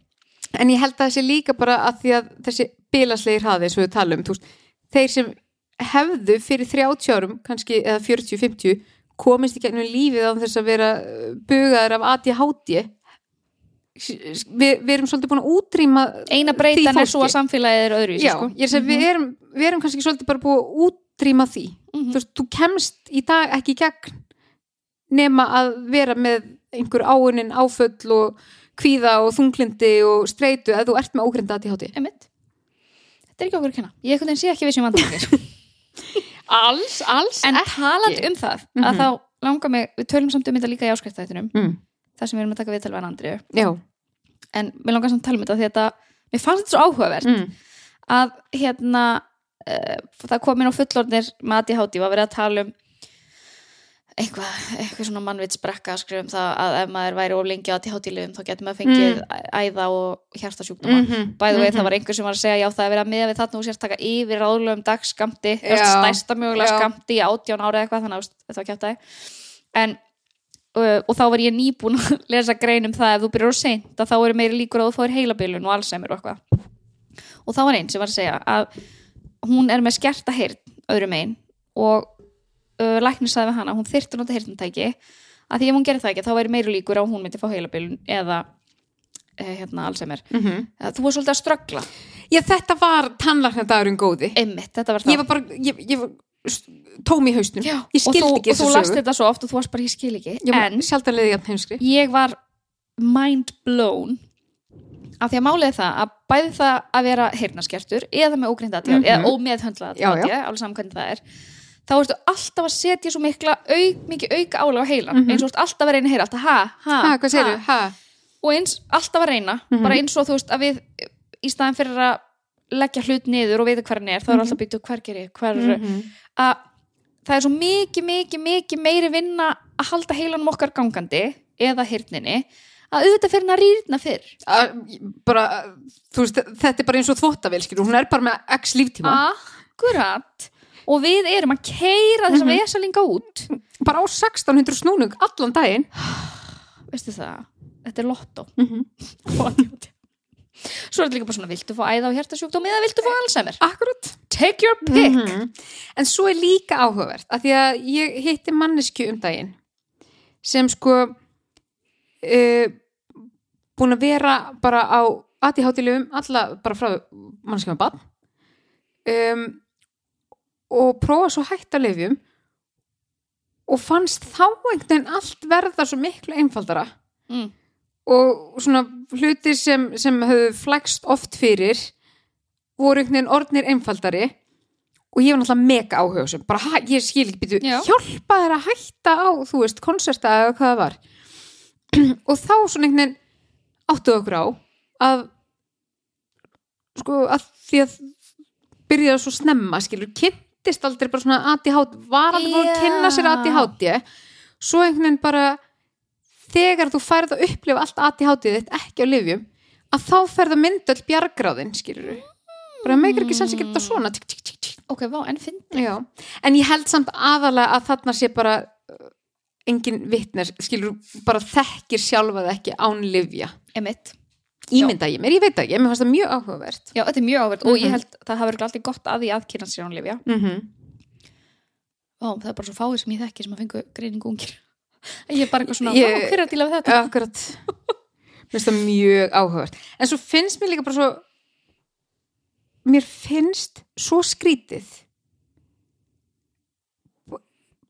en ég held að þessi líka bara að því að þessi bilaslegir hraði sem við talum þú veist, þeir sem hefðu fyrir 30 árum kannski eða 40-50 komist í gegnum lífið á þess að vera uh, bugaður af ADHD við, við erum svolítið búin að útrýma eina breytan er svo að samfélagið er öðru Já, sko. ég er að segja, við, erum, við erum kannski svolítið bara búin að útrýma því. Mhm. þú veist, þú kemst í dag ekki í gegn nema að vera með einhver áunin áföll og kvíða og þunglindi og streitu að þú ert með ADHD Einmitt. þetta er ekki okkur að kenna. Ég sé ekki við sem vandamir Alls, alls en talandi um það að Mhm. þá langar mig, við tölum samt um þetta líka í áskriftættinum mm. það sem við erum að taka viðtal við hann Andriu Já en mér langar samt að tala um þetta því að þetta, mér fannst þetta svo áhugavert mm. að hérna uh, það kom inn á fullorðnir með ADHD var verið að tala um eitthvað, eitthvað svona mannvitsbrekka að skrifa um það að ef maður væri of lengi á ADHD-liðum þá getur maður fengið æða og hjartasjúkdóma. -hmm. bæðu veið það var einhver sem var að segja já það er verið að miða við þarna og sérst taka yfir ráðlöfum dagskamti, mögulega Já. skamti í átján ára eitthvað þannig að þetta var kjátt en uh, og þá var ég nýbúin að lesa grein um það ef þú byrjar á seint að þá eru meiri líkur að þú fáir heilabilun og Alzheimer og eitthvað. Og þá var einn sem var að segja að hún er með skerta heyrn öðrum einn og uh, læknir sagði við hana að hún þyrfti að nota heyrnatæki að því ef hún gerir það ekki þá væri meiri líkur að hún myndi fá heilabilun eða uh, hérna Alzheimer. Mm Að þú var svolítið að ströggla. Já, þetta var tannlarnadagurinn góði. Einmitt, þetta var það. Ég var bara, ég, ég var tóm í hausnum. Já, Ég og skildi þú, ekki og þú þessu last sögu. þetta svo oft og þú varst bara, ég skil ekki. Ég en var sjaldan leiði jafn heimskri. ég var mind blown af því að málið er það að bæði það að vera heyrnaskertur eða með ógrinda Mhm. eða ómeðhöndla Já, já. alveg saman hvernig það er þá ertu alltaf að setja svo mikla auk, mikið auka álega á heilan Mhm. eins og þú ert alltaf að reyna að heyra alltaf ha, ha, Ha, hvað ha. Ha? og eins alltaf að reyna Mhm. bara eins og þú veist að við í staðan fyrir að leggja hlut niður og vita hver hann er þá er Mhm. alltaf byggja hver gerir hver, Mhm. að það er svo mikið, mikið, mikið meiri vinna að halda heilanum okkar gangandi eða hirninni að auðvitað fyrir hann að rýrna fyrr Að- bara, þú veist, þetta er bara eins og þvóttavél skilur, hún er bara með x líftíma Akkurat og við erum að keira þessa Mhm. vesalinga út. Bara á 1600 snúnung allan daginn. Veistu það, þetta er lottó mm svo er þetta líka bara svona, viltu fá æða á hjertasjúkdóm eða viltu fá akkurat. Take your pick. Mhm. en svo er líka áhugavert að því að ég hitti mannesku um daginn sem sko uh, búin að vera bara á ADHD-lifum alla bara frá manneskjum að bann um, og prófa svo hægt að lifjum og fannst þá einhvern veginn allt verða svo miklu einfaldara mm. og svona hlutir sem, sem höfðu flækst oft fyrir voru einhvern veginn orðnir einfaldari og ég var náttúrulega mega áhuga bara, ég skil ekki býtu, Já. hjálpa þér að hætta á, þú veist, konserta eða hvað það var og þá svona einhvern veginn áttu okkur á að sko, að því að byrjaði svo snemma, skilur, kynntist aldrei bara svona ADHD, var aldrei búin að kynna sér ADHD svo einhvern veginn bara þegar þú færð að upplifa allt ADHD þitt ekki á lifjum að þá ferð að mynda all bjargráðin skilur bara meikir ekki sens að gera þetta svona tík, tík, tík, ok, vá, en finn en ég held samt aðalega að þarna sé bara uh, engin vitnir, skilur bara þekkir sjálfa það ekki án lifja emitt ímynda ég mér, ég veit ekki, mér fannst það mjög áhugavert. Já, þetta er mjög áverð og Mhm. ég held það hafa verið alltaf gott að því að kynna sér án lifja mm -hmm. Ó, það er bara svo fáið sem ég þekki sem að fengu greiningu ungir. Ég er bara eitthvað svona, Ég- ég... hver er að díla við þetta? akkurat. Mér finnst það mjög áhugavert. En svo finnst mér líka bara svo mér finnst svo skrítið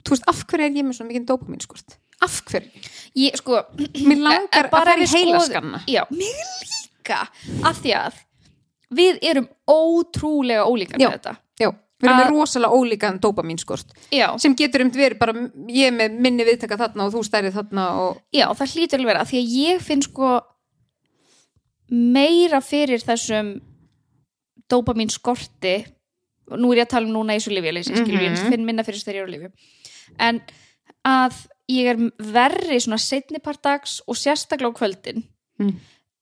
þú veist, af hverju er ég með svona mikið dópamin skort af hverju, Ég, sko, mér langar að fara í heilaskanna. Já, mig líka af því að við erum ótrúlega ólíkar Já. með þetta já, við erum með Að- rosalega ólíkan dópamin skort Já, sem getur um verið bara ég með minni viðtaka þarna og þú stærið þarna og já, það hlýtur alveg af því að ég finn sko meira fyrir þessum dópamin skorti nú er ég að tala um núna í þessu lifjaleysi mm ég finn minna fyrir þess þegar ég er á lifju en að ég er verri svona setni part dags og sérstaklega á kvöldin Mm.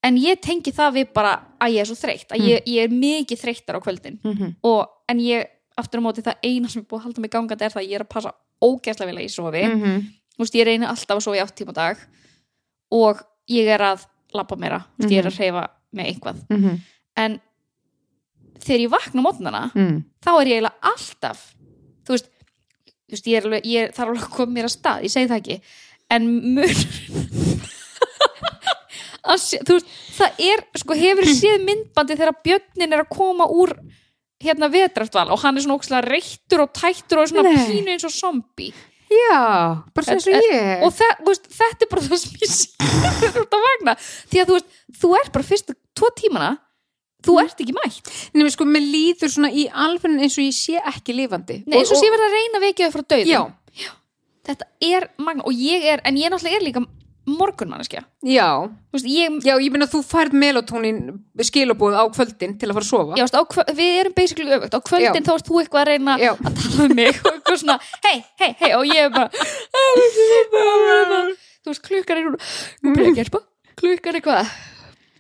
En ég tengi það við bara að ég er svo þreytt að ég, ég er mikið þreyttar á kvöldin mm -hmm. og, en ég, aftur á móti það eina sem er búið að halda mig gangandi er það að ég er að passa ógæslega vel að ég sofi Mm -hmm. þú veist, ég reyni alltaf að sofa í átt tíma á dag og ég er að labba meira, þú veist, ég er að hreyfa með einhvað, Mhm. en þegar ég vakna mótnana Mm. þá er ég eiginlega alltaf þú veist, þú veist ég, er alveg, ég þarf alveg að koma mér að stað, ég segi það ekki en að sé, veist, það er sko, hefur séð myndbandi þegar björnin er að koma úr hérna vetrartval og hann er svona ókslega reittur og tættur og svona Nei. pínu eins og zombi já, bara sem svo ég. og það, veist, þetta er bara það sem ég sé þú ert að vagna því að þú veist, þú ert bara fyrstu tvo tímana þú ert ekki mætt. Nefnir sko, mér líður svona í alveg eins og ég sé ekki lifandi. Nei, eins og sé verið að reyna þau frá dauðum. Já, þetta er magna og ég er, en ég náttúrulega er líka morgunmanneskja. Já, já, ég meina þú færð melatonin skilabóð á kvöldin til að fara að sofa. Já, veist, á, kvö- við erum basically öfugt. Á kvöldin Já. þá ert þú eitthvað að reyna Já. að tala um mig og eitthvað svona, hei, hei, hei og ég er bara þú veist, klukkan er gerpa, klukkan er hvað?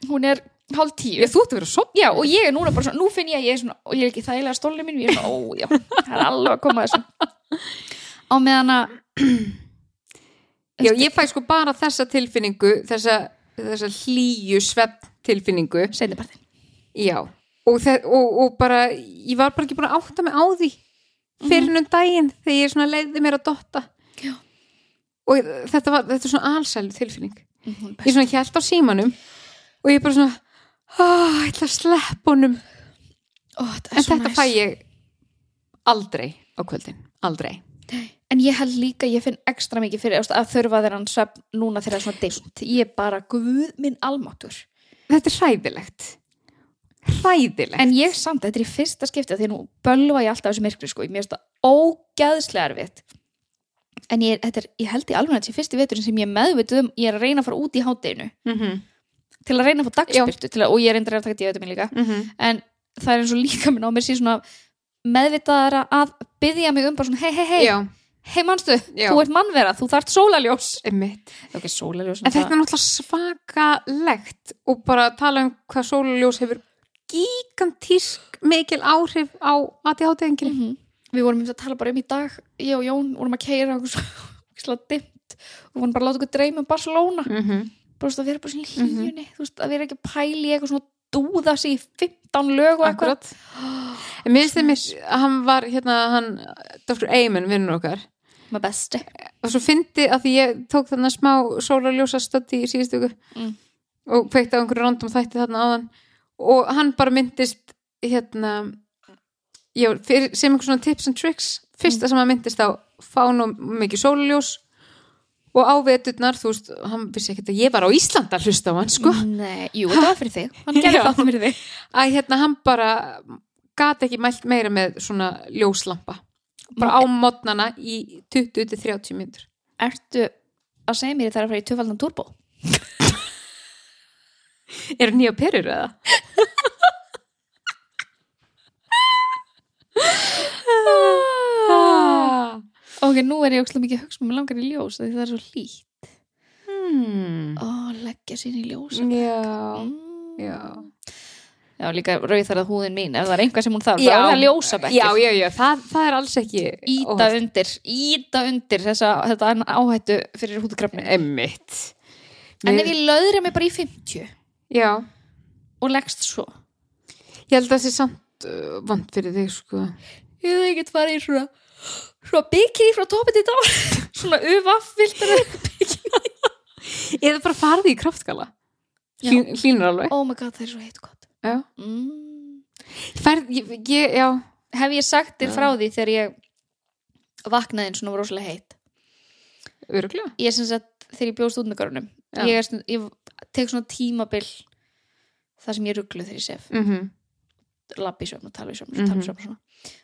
Hún er hálf tíu. Ég, já, og ég er núna bara svona, nú finn ég að ég er svona og ég er ekki þægilega stólið mín, ég er svona, ó, já það er alveg að koma þessu. Á meðan að Já, ég fæ sko bara þessa tilfinningu þessa, þessa hlýju svepp tilfinningu. Seinnipartin Já, og, og, og bara ég var bara ekki búin að átta mig á því fyrir um daginn þegar ég svona leiði mér að dotta. Já. og þetta var þetta er svona alsælu tilfinning. Mhm, ég svona hjælt á símanum og ég bara svona ah, ég ætla að sleppa honum. Er en þetta næs. fæ ég aldrei á kvöldin, aldrei En ég held líka, ég finn ekstra mikið fyrir að þurfa hann svefn núna þegar það er svona dimmt. Ég er bara, guð minn almáttur. þetta er hræðilegt hræðilegt En ég samt, þetta er í fyrsta skipti því að nú bölva ég alltaf þessu myrkri sko. Mér finnst það ógæðslega erfitt. En ég, þetta er, ég held í alveg þessi fyrsti veturinn sem ég er meðvituð um, ég er að reyna að fara út í hátdeinu mm -hmm. til að reyna að fá dagspyrtu að, og ég er reyndar að taka díu líka. En það er eins og líka síðan svona meðvitaðara að byggja mig um bara svona, hei, hei, hei, hei manstu, Já. þú ert mannvera, þú þarft sólaljós. einmitt Ok, sólaljós. En þetta er náttúrulega svakalegt og bara tala um hvað sóluljós hefur gigantísk mikil áhrif á ADHD-engri. -hmm. við vorum um að tala bara um í dag ég og Jón vorum að keira okkur svo dimmt og vorum bara að láta okkur dreyma um Barcelona Mm -hmm. bara að vera bara svona í hlýjunni þú veist að vera ekki að pæli eitthvað svona dúða sig í 15 lög og eitthvað Akkurat. Mér finnst þeim að hann var hérna, hann, Dr. Eamon, vinnur okkar með besti og svo fyndi að því ég tók þarna smá sólarljósa stötti í síðustu viku. Mm. og kveikti á einhverju random þætti þarna áðan. Og hann bara myndist hérna já, fyrir, sem einhver svona tips and tricks. Fyrsta sem hann myndist á fá nú mikið sólarljós. Og á veturnar, þú veist, hann vissi ekkert að ég var á Íslanda að hlusta á hann, sko. Nei, jú, þetta var fyrir þig. Hann gerði það fyrir þig. Að hérna hann bara gat ekki mælt meira með svona ljóslampa bara á modnana í 20-30 mínútur Ertu að segja mér þetta er að fara í tvöfaldan turbo? Er það nýja perur eða? Ok, nú er ég ókslega mikið að hugsa mér langar í ljós því það er svo hlýtt Hmm. Ó, leggja sér í ljós Já, mm. já. Já, líka rauð þar að húðin mín ef það er einhvað sem hún þarf, þá er það ljósabekkir Já, já, já, það, það er alls ekki Íta óhollt. undir, íta undir þessa, þetta áhættu fyrir húðukrafni Emmitt En ef ég löðra mig bara í 50 Já, og leggst svo? Ég held að það sé samt uh, vant fyrir þig, sko. Ég hef ekkert farið í svona svona bikini frá topið til dál svona uvaffvildur Eða bara farið í kraftgala Hlínur alveg. Oh my god, það er svo heitt gott Mm. Færð, ég, ég, já Hef ég sagt þér frá því þegar ég vaknaði eins og var rosalega heitt Öruglega Ég er sem sagt, þegar ég bjóðst út með görunum Já. ég, ég tek svona tímabil það sem ég rugglu þegar ég sef. Mm -hmm. labbi í svefn og tala í svefn og svona.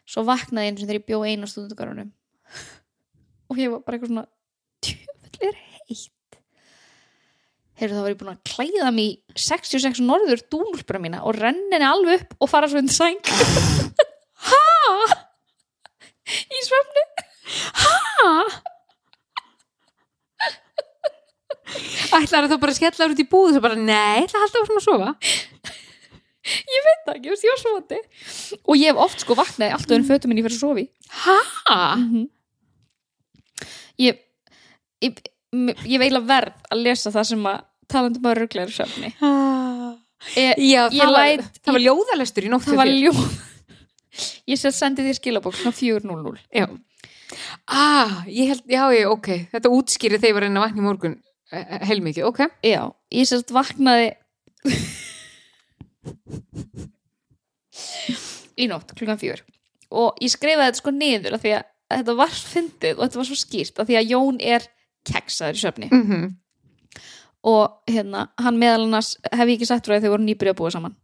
Svo vaknaði eins og þegar ég bjó einu á stúdendagarunum og ég var bara eitthvað svona tjöfull er heitt heyrðu þá var ég búin að klæða í 66 norður dúnulpura mína og renna henni alveg upp og fara svo undir sæng. Ha? Í svefni. Ætlar það bara að skella út í búð og bara, nei, það halda áfram að sofa. Ég veit það ekki, ég var svoti og ég hef oft sko vaknaði allt öðrum fötum minni fyrir að sofi Ha? Mhm. ég ég, ég veila verð að lesa það sem að talandum að ruggla er svefni. Ég, Já, Ég það, var, læt- það var ljóðalestur í nótt það var hjá þér. ljóð ég sér sendið þér skilabók svona 4.00 Já. Ah, ég held, já, já, ok. Þetta útskýri þegar ég var reyna að vakna í morgun eh, heilmikið, ok. Já, ég sér vaknaði í nótt klukkan fjör. Og ég skrifaði þetta sko niður af því að þetta var fyndið og þetta var svo skýrt af því að Jón er keksaður í söfni mm -hmm. Og hérna, hann meðal annars hef ég ekki sagt frá því að þau voru nýbyrjuð að búa saman.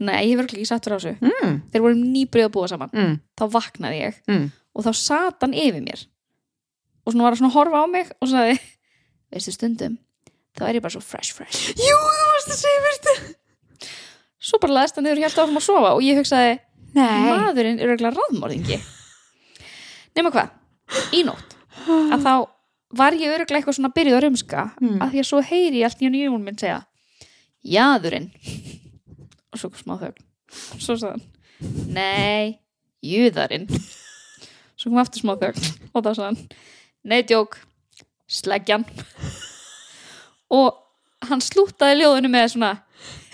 Nei, ég hef örugglega ekki sagt frá þessu. Mm, þeir voru nýbyrjuð að búa saman. Mm, þá vaknaði ég. Mm. og þá sat hann yfir mér. Og svona var að svona horfa á mig og sagði, veistu stundum þá er ég bara svo fresh fresh. Jú, þú varst að segja þetta svo bara laðist hann niður og hjálpti áfram að sofa og ég hugsaði, Nei. Maðurinn er örgulega ráðmorðingi. Nema hvað, í nótt að þá var ég örgulega eitthvað svona byrjuð að rumska Mm. að því að svo heyri ég allt í hann Jón minn segja jaðurinn. Og svo smá þögn. Og svo sagði hann nei, júðarinn. Svo kom aftur smá þögn og þá sagði hann nei, djók, sleggjan. Og hann slúttaði ljóðinu með svona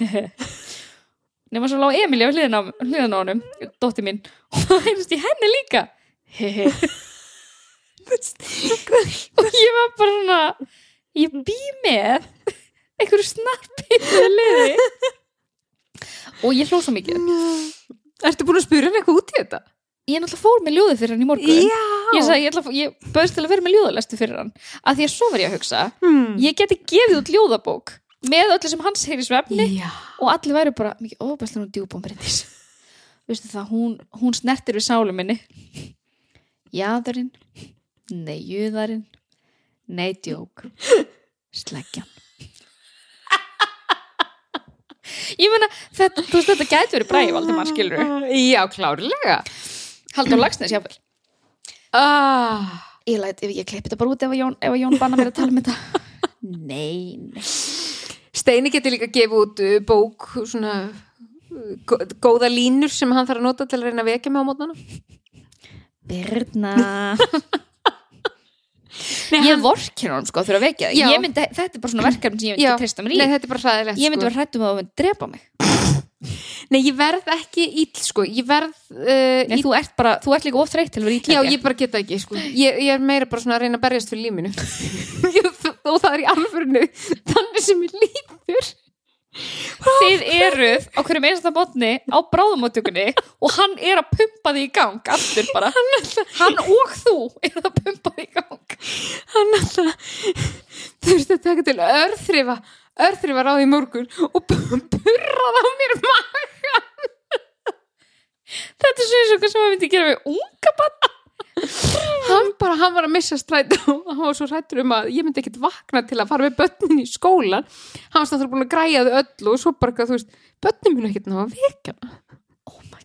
nema svo lá Emilja á hliðina á hliðina á honum, dótti mín. Og það heyrðist í henni líka og ég var bara svona ég bý með einhverju liði. Og ég hló svo mikið. Ertu búin að spura hann eitthvað út í þetta? ég náttúrulega fór með ljóðið fyrir hann í morgun. Já. Ég, sagði, ég, ætla, ég bauðst til að vera með ljóðalestu fyrir hann. Að því að svo var ég að hugsa hmm. ég geti gefið út ljóðabók með öllu sem hans heyri svefni Já. og allir væri bara mikið óbæslega hún djúbom breyndis veistu það, hún, hún snertir við sálu minni. Jáðurinn nei, júðarinn nei, djók. Sleggjan. Ég meina þetta, þú veist, þetta gæti verið bræði Valdimar skilur Já, klárlega. Haldur Lagsnes jáfnvel ah. ég læt, ef ég klippi þetta bara út ef að Jón, Jón banna mér að tala um þetta. Nei, nei. Steini getur líka að gefa út uh, bók svona uh, gó- góða línur sem hann þarf að nota til að reyna að vekja mig á mótnana. Birna Nei, ég vorkir hann sko fyrir að vekja Já. myndi, þetta er bara svona verkefni sem ég myndi Já. treysta mér í. Nei, þetta er bara hræðilegt ég myndi sko. vera hrættum að það myndi drepa mig. Nei, ég verð ekki ill sko. Ég verð uh, Nei, þú ert bara, þú ert líka of þreytt til að vera Já, ítlækja ég bara geta ekki sko. Ég, ég er meira bara svona að reyna að berjast fyrir líminu Og það er í alfurinu Þannig sem ég líður þið eruð á hverjum einasta botni á bráðumóttökunni og hann er að pumpa því í gang aftur bara. Hann og þú er að pumpa því í gang hann alltaf þurfti að taka til örþrifa örþrifa ráði morgun og purraði á mér maga Þetta er svo eins og hvað sem maður myndi gera við unga bann hann bara, hann var að missa stræt og hann var svo hrættur um að ég myndi ekkert vakna til að fara með börnin í skólan hann var stættur búin að græja þau öllu og svo bara, þú veist, börnin mínu ekkert ná að vekja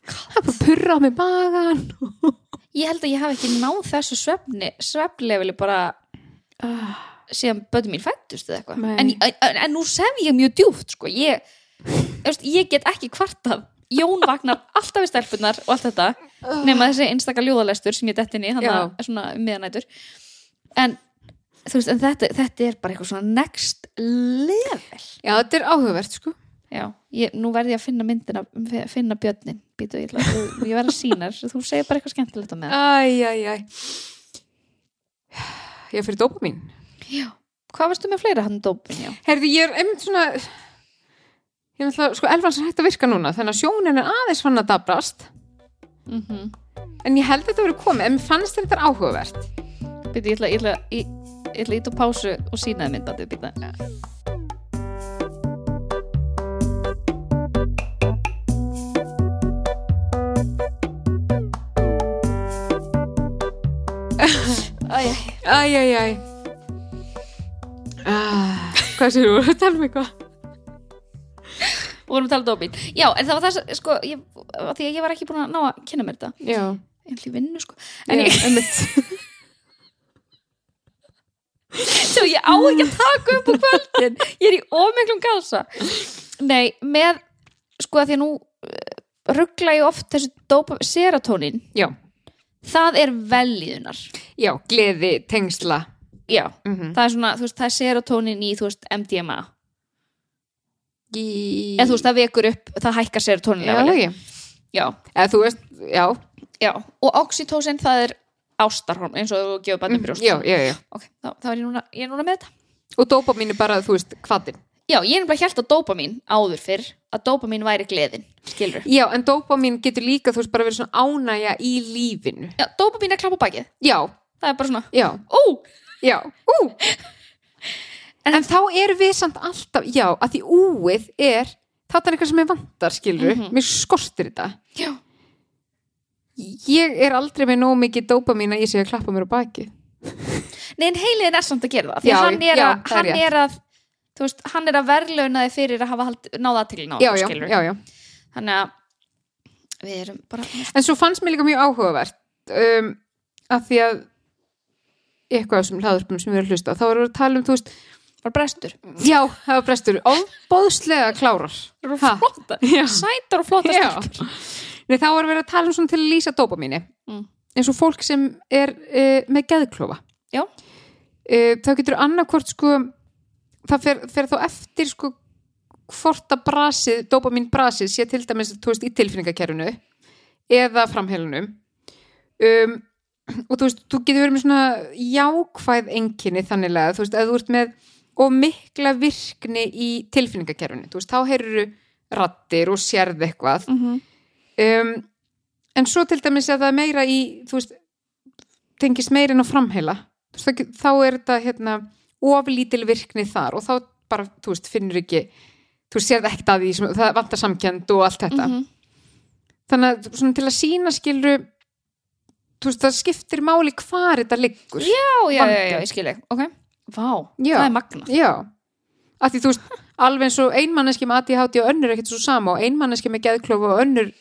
God hann bara purra á mig magan Ég held að ég hafi ekki náð þessu svefni svefnlefili bara síðan bötum mín fættust eða eitthvað. En, en, en nú sef ég mjög djúpt sko. ég, veist, ég get ekki kvartað. Jón vagnar alltaf við stelpunar og allt þetta nema þessi einstaka ljóðalestur sem ég detti inn í Já. að svona um miðanætur en, þú veist, en þetta, þetta er bara eitthvað svona next level. Já, þetta er áhugavert sko Já, ég, nú verði ég að finna myndina finna björnin, býtu ég, ég verði að sína þér, þú segir bara eitthvað skemmtilegt á með æj, æj, æj. Ég fyrir dópa mín Já, hvað varstu með fleira hann dópin, já? Herði, ég er einmitt svona ég er náttúrulega, sko, elfans er hægt að virka núna þannig að sjónin er aðeins fann að dabrast. Mm en ég held að þetta verið komið, en mér fannst þetta áhugavert. Býtu, ég ætla, ég ætla, ít á pásu og sínaði myndbandi, býta Æj, Æj, æj, æj ah, Hvað sér þú? Tala um eitthvað? Vorum að tala um dópin Já, en það var það, sko, ég, af því að ég var ekki búin að ná að kynna mér þetta. Já, Ég vinnu, sko. En ég, ég, einmitt. Svo ég á ekki að taka upp á kvöldin. Ég er í ómiklum gása nei, með sko að því að nú ruggla ég oft þessu dopa, serotonin Já, það er velíðunar já, gleði, tengsla. Já, mm það er svona, þú veist, það er serotonin í, þú veist, MDMA í... eða þú veist, það vekur upp, það hækkar serotonin Já, já, Eða þú veist, já, já, og oxytocin það er ástarhorm, eins og þú gefur barnið mm, brjóst. já, já, já. Ok, þá, þá er ég núna, ég er núna með þetta. Og dópa mín er bara, þú veist, hvaðin já, ég er nefnilega hjælt að dópamin áður fyrr að dópamin væri gleðin, skilur Já, en dópa mín getur líka, þú veist, bara verið svona ánægja í lífinu. Já, dópamin er klapp á bakið, Já, það er bara svona já, ó, já, ú! En, þá erum við samt alltaf, já, að því úið er þetta er eitthvað sem ég vantar, skilur Mhm. mér skortir þetta. Já. Ég er aldrei með nóg mikið dópa mín að ég sé að klappa mér á baki Nei, en heiliðin er samt að gera það því Já, hann er, já, að, það er hann er að þú veist, hann er að verðlauna þig fyrir að hafa náða ná, Já, já, skilur já, já. Þannig að við erum bara En svo fannst mér líka mjög áhugavert um, að því að eitthvað sem hlaðurpum sem við erum að hlusta á, þá erum við að tala um, þú veist bara brestur, já, það var brestur, ofbóðslega klárar. Það Ha? flotta sætar og flotta. Nei, þá erum við að tala um svona til að lýsa dópa mínu Mm. eins og fólk sem er uh, með geðklofa. Já. uh, þá getur annarkvort sko það fer, fer þá eftir sko hvort að brasið, dópamin brasið sé til dæmis, veist, í tilfinningakerfinu eða framheilunum um, og þú veist, þú getur verið með svona jákvæð enginni þanniglega, þú veist, að þú ert með og mikla virkni í tilfinningakerfinu, þú veist, þá heyrur rattir og sérð eitthvað Mhm. um, en svo til dæmis að það meira í þú veist, tengist meira inn á framheila veist, þá er þetta hérna, oflítil virkni þar og þá bara, þú veist, finnur ekki þú það ekkert að því, sem, það vantar samkend og allt þetta, Mhm. þannig að svona til að sína skilru þú veist, það skiptir máli hvar þetta liggur. Já, já, já, já, ég skil ég ok, vá, Já. það er magna Já, að því þú veist alveg eins og einmanneski með ADHD og önnur er ekkert svo sama og einmanneski með geðklofa og önnur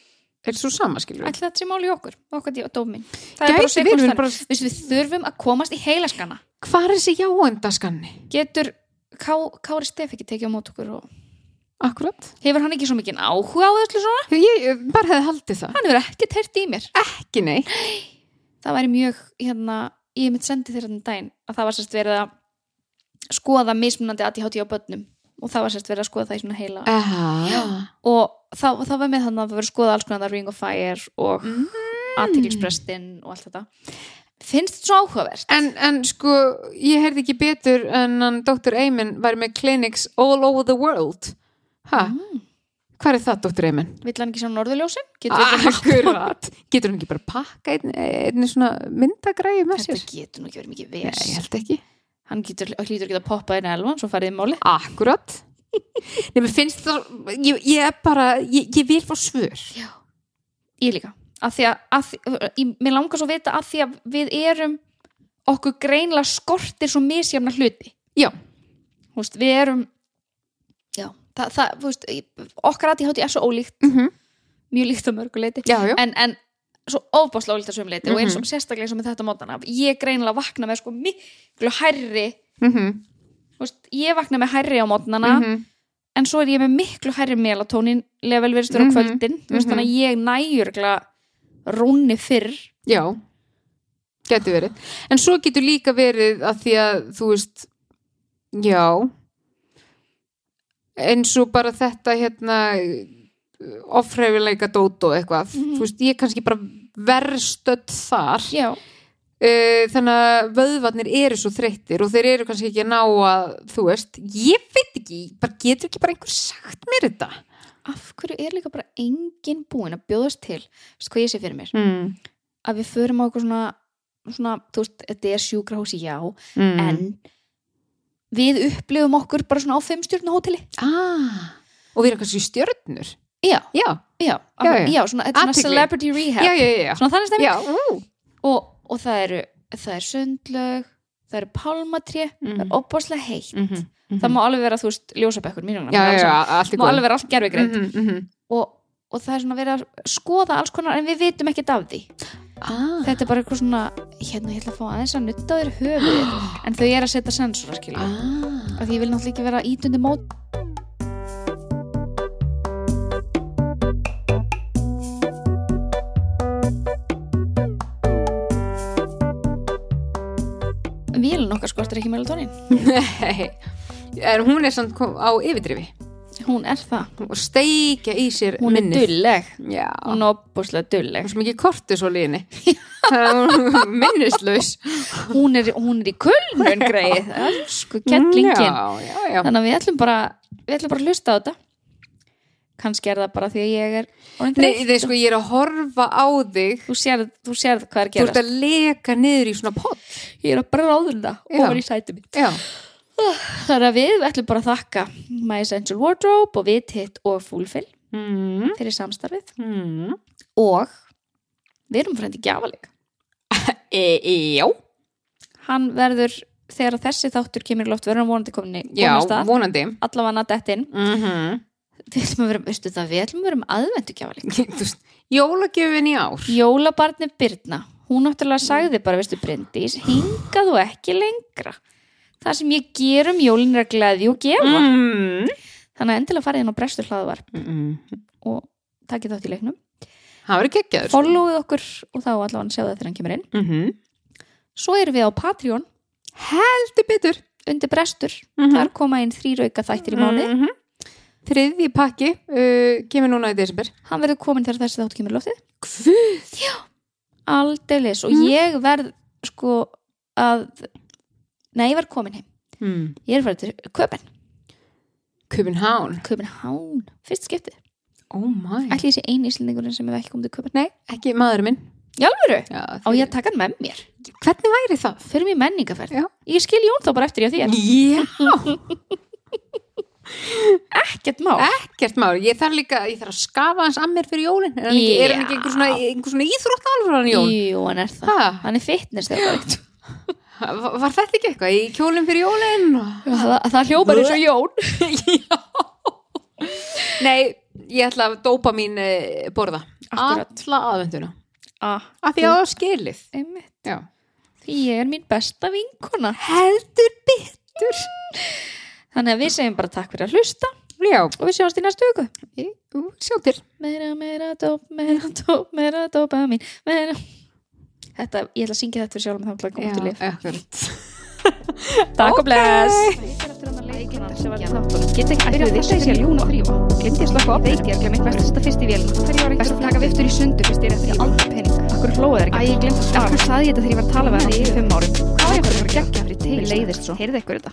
er svo sama, skilur ætli þetta sé máli okkur, okkar dí- dómin það er bara Gæti við sekúndstan bara við, við þurfum að komast í heilaskana Hvar er þessi jáendaskanni? getur Ká, Kári Stef ekki tekið á mót okkur og Akkurat hefur hann ekki svo mikið áhuga á öllu svona Ég ég bara hefði haldið það hann hefur ekkert heyrt í mér Ekki nei það væri mjög, hérna, ég mitt sendi þér þannig daginn að það var sérst verið að skoða mismunandi ADHD á börnum og það var sérst verið að skoða það í svona heila Aha. og það, það var með þannig að það að skoða alls konar Ring of Fire og Mm. aðtiklisprestinn og allt þetta finnst þetta svo áhugavert? En, en sko, ég heyrði ekki betur en hann Dr. Eyman væri með clinics all over the world Ha? Mm. Hvað er það, Dr. Eyman? Vill hann ekki sjá norðurljósin? Getur hann ekki bara pakka einn, einn svona myndagræði með sér? Þetta getur nú ekki verið mikið Nei, ég held ekki hann getur, hlýtur ekki að poppa í elvan svo farið í máli Akkurat Nei, finnst það ég, ég er bara, ég, ég vil fá svör ég líka að því að, að mér langar svo að vita að því að við erum okkur greinlega skortir svo misjafna hluti. Já, veist, við erum já, það, það veist, okkar aðtíð er svo ólíkt. Mhm. mjög líkt á mörguleiti en, en svo ofbáslega ólíkt á sömuleiti og eins og Mhm. sérstaklega eins og með þetta mótana. Ég greinilega vakna með sko miklu hærri Mhm, þú veist, ég vakna með hærri á mótnana mhm. en svo er ég með miklu hærri melatónin level virðstur á Mhm, kvöldin. Þannig að ég næjurgla rúni fyrr. Já, getur verið. En svo getur líka verið að því að þú veist Já. Eins og bara þetta hérna ofræfileika dót og eitthvað. Mhm. þú veist, ég er kannski bara verðstödd þar. Já, uh, þannig að vöðvarnir eru svo þreyttir og þeir eru kannski ekki að ná að þú veist, ég veit ekki bara getur ekki bara einhver sagt mér þetta af hverju er líka bara engin búin að bjóðast til veist hvað ég sé fyrir mér mm. að við förum á eitthvað svona, svona þú veist, þetta er sjúkrahúsi já Mm. en við upplifum okkur bara svona á fimm stjórnu hóteli ah. og við erum kannski stjörnur já, já, já, Já, já. svona, svona celebrity rehab já, já, já, svona þannig ú. og, og það eru það er sundlaug, það eru pálmatré það er opbáslega heitt Mhm, mhm. það má alveg vera, þú veist, ljósabekkur mínum já, já, allt má alveg vera allt gerfigreind mm -hmm. og, og það er svona verið að skoða alls konar en við vitum ekkert af því ah. þetta er bara eitthvað svona hérna, ég ætla að fá aðeins að nutta þér höfuðið en þau er að setja sensora, skilja ah. af því ég vil náttúrulega ekki vera ítundi mót Skortir ekki melatonin Nei, en hún er samt kom- á yfirdrifi. Hún er það, og steikja í sér hún er minnið. dulleg. Já, hún er opbúslega hún dulleg er svo mikið Það er hún minnislaus. Hún er, hún er í kulnun greið sko kettlingin. Já, já, já. Þannig að við ætlum bara við ætlum bara að hlusta á þetta kannski er það bara því að ég er Nei, þeir sko, ég er að horfa á þig. Þú sérð, þú sérð hvað er að Þú ert gera að leka niður í svona pott ég er að bráðuna Já. ofan í sæti mitt. Já, þannig að við ætlum bara að þakka My Essential Wardrobe og Vit Hit og Fullfill mm. fyrir samstarfið. Mm. og við erum frændi gjafalik E, e, já, hann verður þegar þessi þáttur kemur í loft verður hann vonandi komin í já, vonandi. Allavega að dettin. Mm við ætlum að vera, veistu það, við ætlum að vera um aðvendu gjafalik Þú veist, Jólagjöfin í ár. Jólabarni Birna hún náttúrulega sagði bara, veistu Bryndís hingað og ekki lengra. Það sem ég ger um jólin er að gleði og gefa. Mm. þannig að endilega farið inn á brestur hlaðvar Mm. og takið þátt í leiknum. Það verður geggjaður followið okkur og þá allavega sjáðu það þegar hann kemur inn. Mm -hmm. svo erum við á Patreon. Heldur betur. Undir brestur. Mhm. þar koma inn þrýr auka þættir í mánu Mhm. Þriðji pakki uh, kemur núna í desember. Hann verður komin þegar þessi þáttur kemur í loftið. Guð! Aldeilis. Og Mhm. ég verð sko að nei, ég verð komin heim. Mm. ég er farið til Köpen, Köpenhán Köpenhán fyrst skiptið, Oh ég sé einu íslendingurinn sem hefur ekki komið til Köpen Nei, ekki maður minn. Í alvöru, Já, á ég að taka hann með mér? Hvernig væri það? fyrir mér menningaferð, Já. ég skil Jón þá bara eftir ég þér, Já, ekkert má ekkert mál. Ég þarf líka, ég þarf að skafa hans að mér fyrir jólin. Er hann ekki, er hann ekki einhver svona, einhver svona íþróttalfur hann Jón? Jú, hann er það, Ha? hann er fitness þegar það Var, var þetta ekki eitthvað í kjólinn fyrir jólin? það, það hljópar eins og Jón Nei, ég ætla að dópa mín eh, borða. Alla aðvenduna ah, Af því að það var skilið. Einmitt, Já. Því ég er mín besta vinkona. Heldur betur þannig að við segjum bara takk fyrir að hlusta. Já, og við sjáumst í næstu viku. Ú, sjá til. Meira, meira, dóp, meira, dóp, meira, dópa mín meira. Þetta, ég ætla að syngja þetta fyrir sjálf með þá að koma til líf Takk og bless. Geta Get ekki Byrja að þess að ég sé að ljúna þrýfa Glimti að slaka á Veit ég að glemir Best að fyrst í vélina. Best að taka viftur í sundu Fyrst ég er eftir aldrei pening. Akkur hlóðu þeir ekki? Æ, ég glemt að svara. Saði ég þetta þegar ég var að tala við það í fimm árum Hvað var ég að fara að gegja fyrir tegis Mér leiðist svo Heyrðu ykkur þetta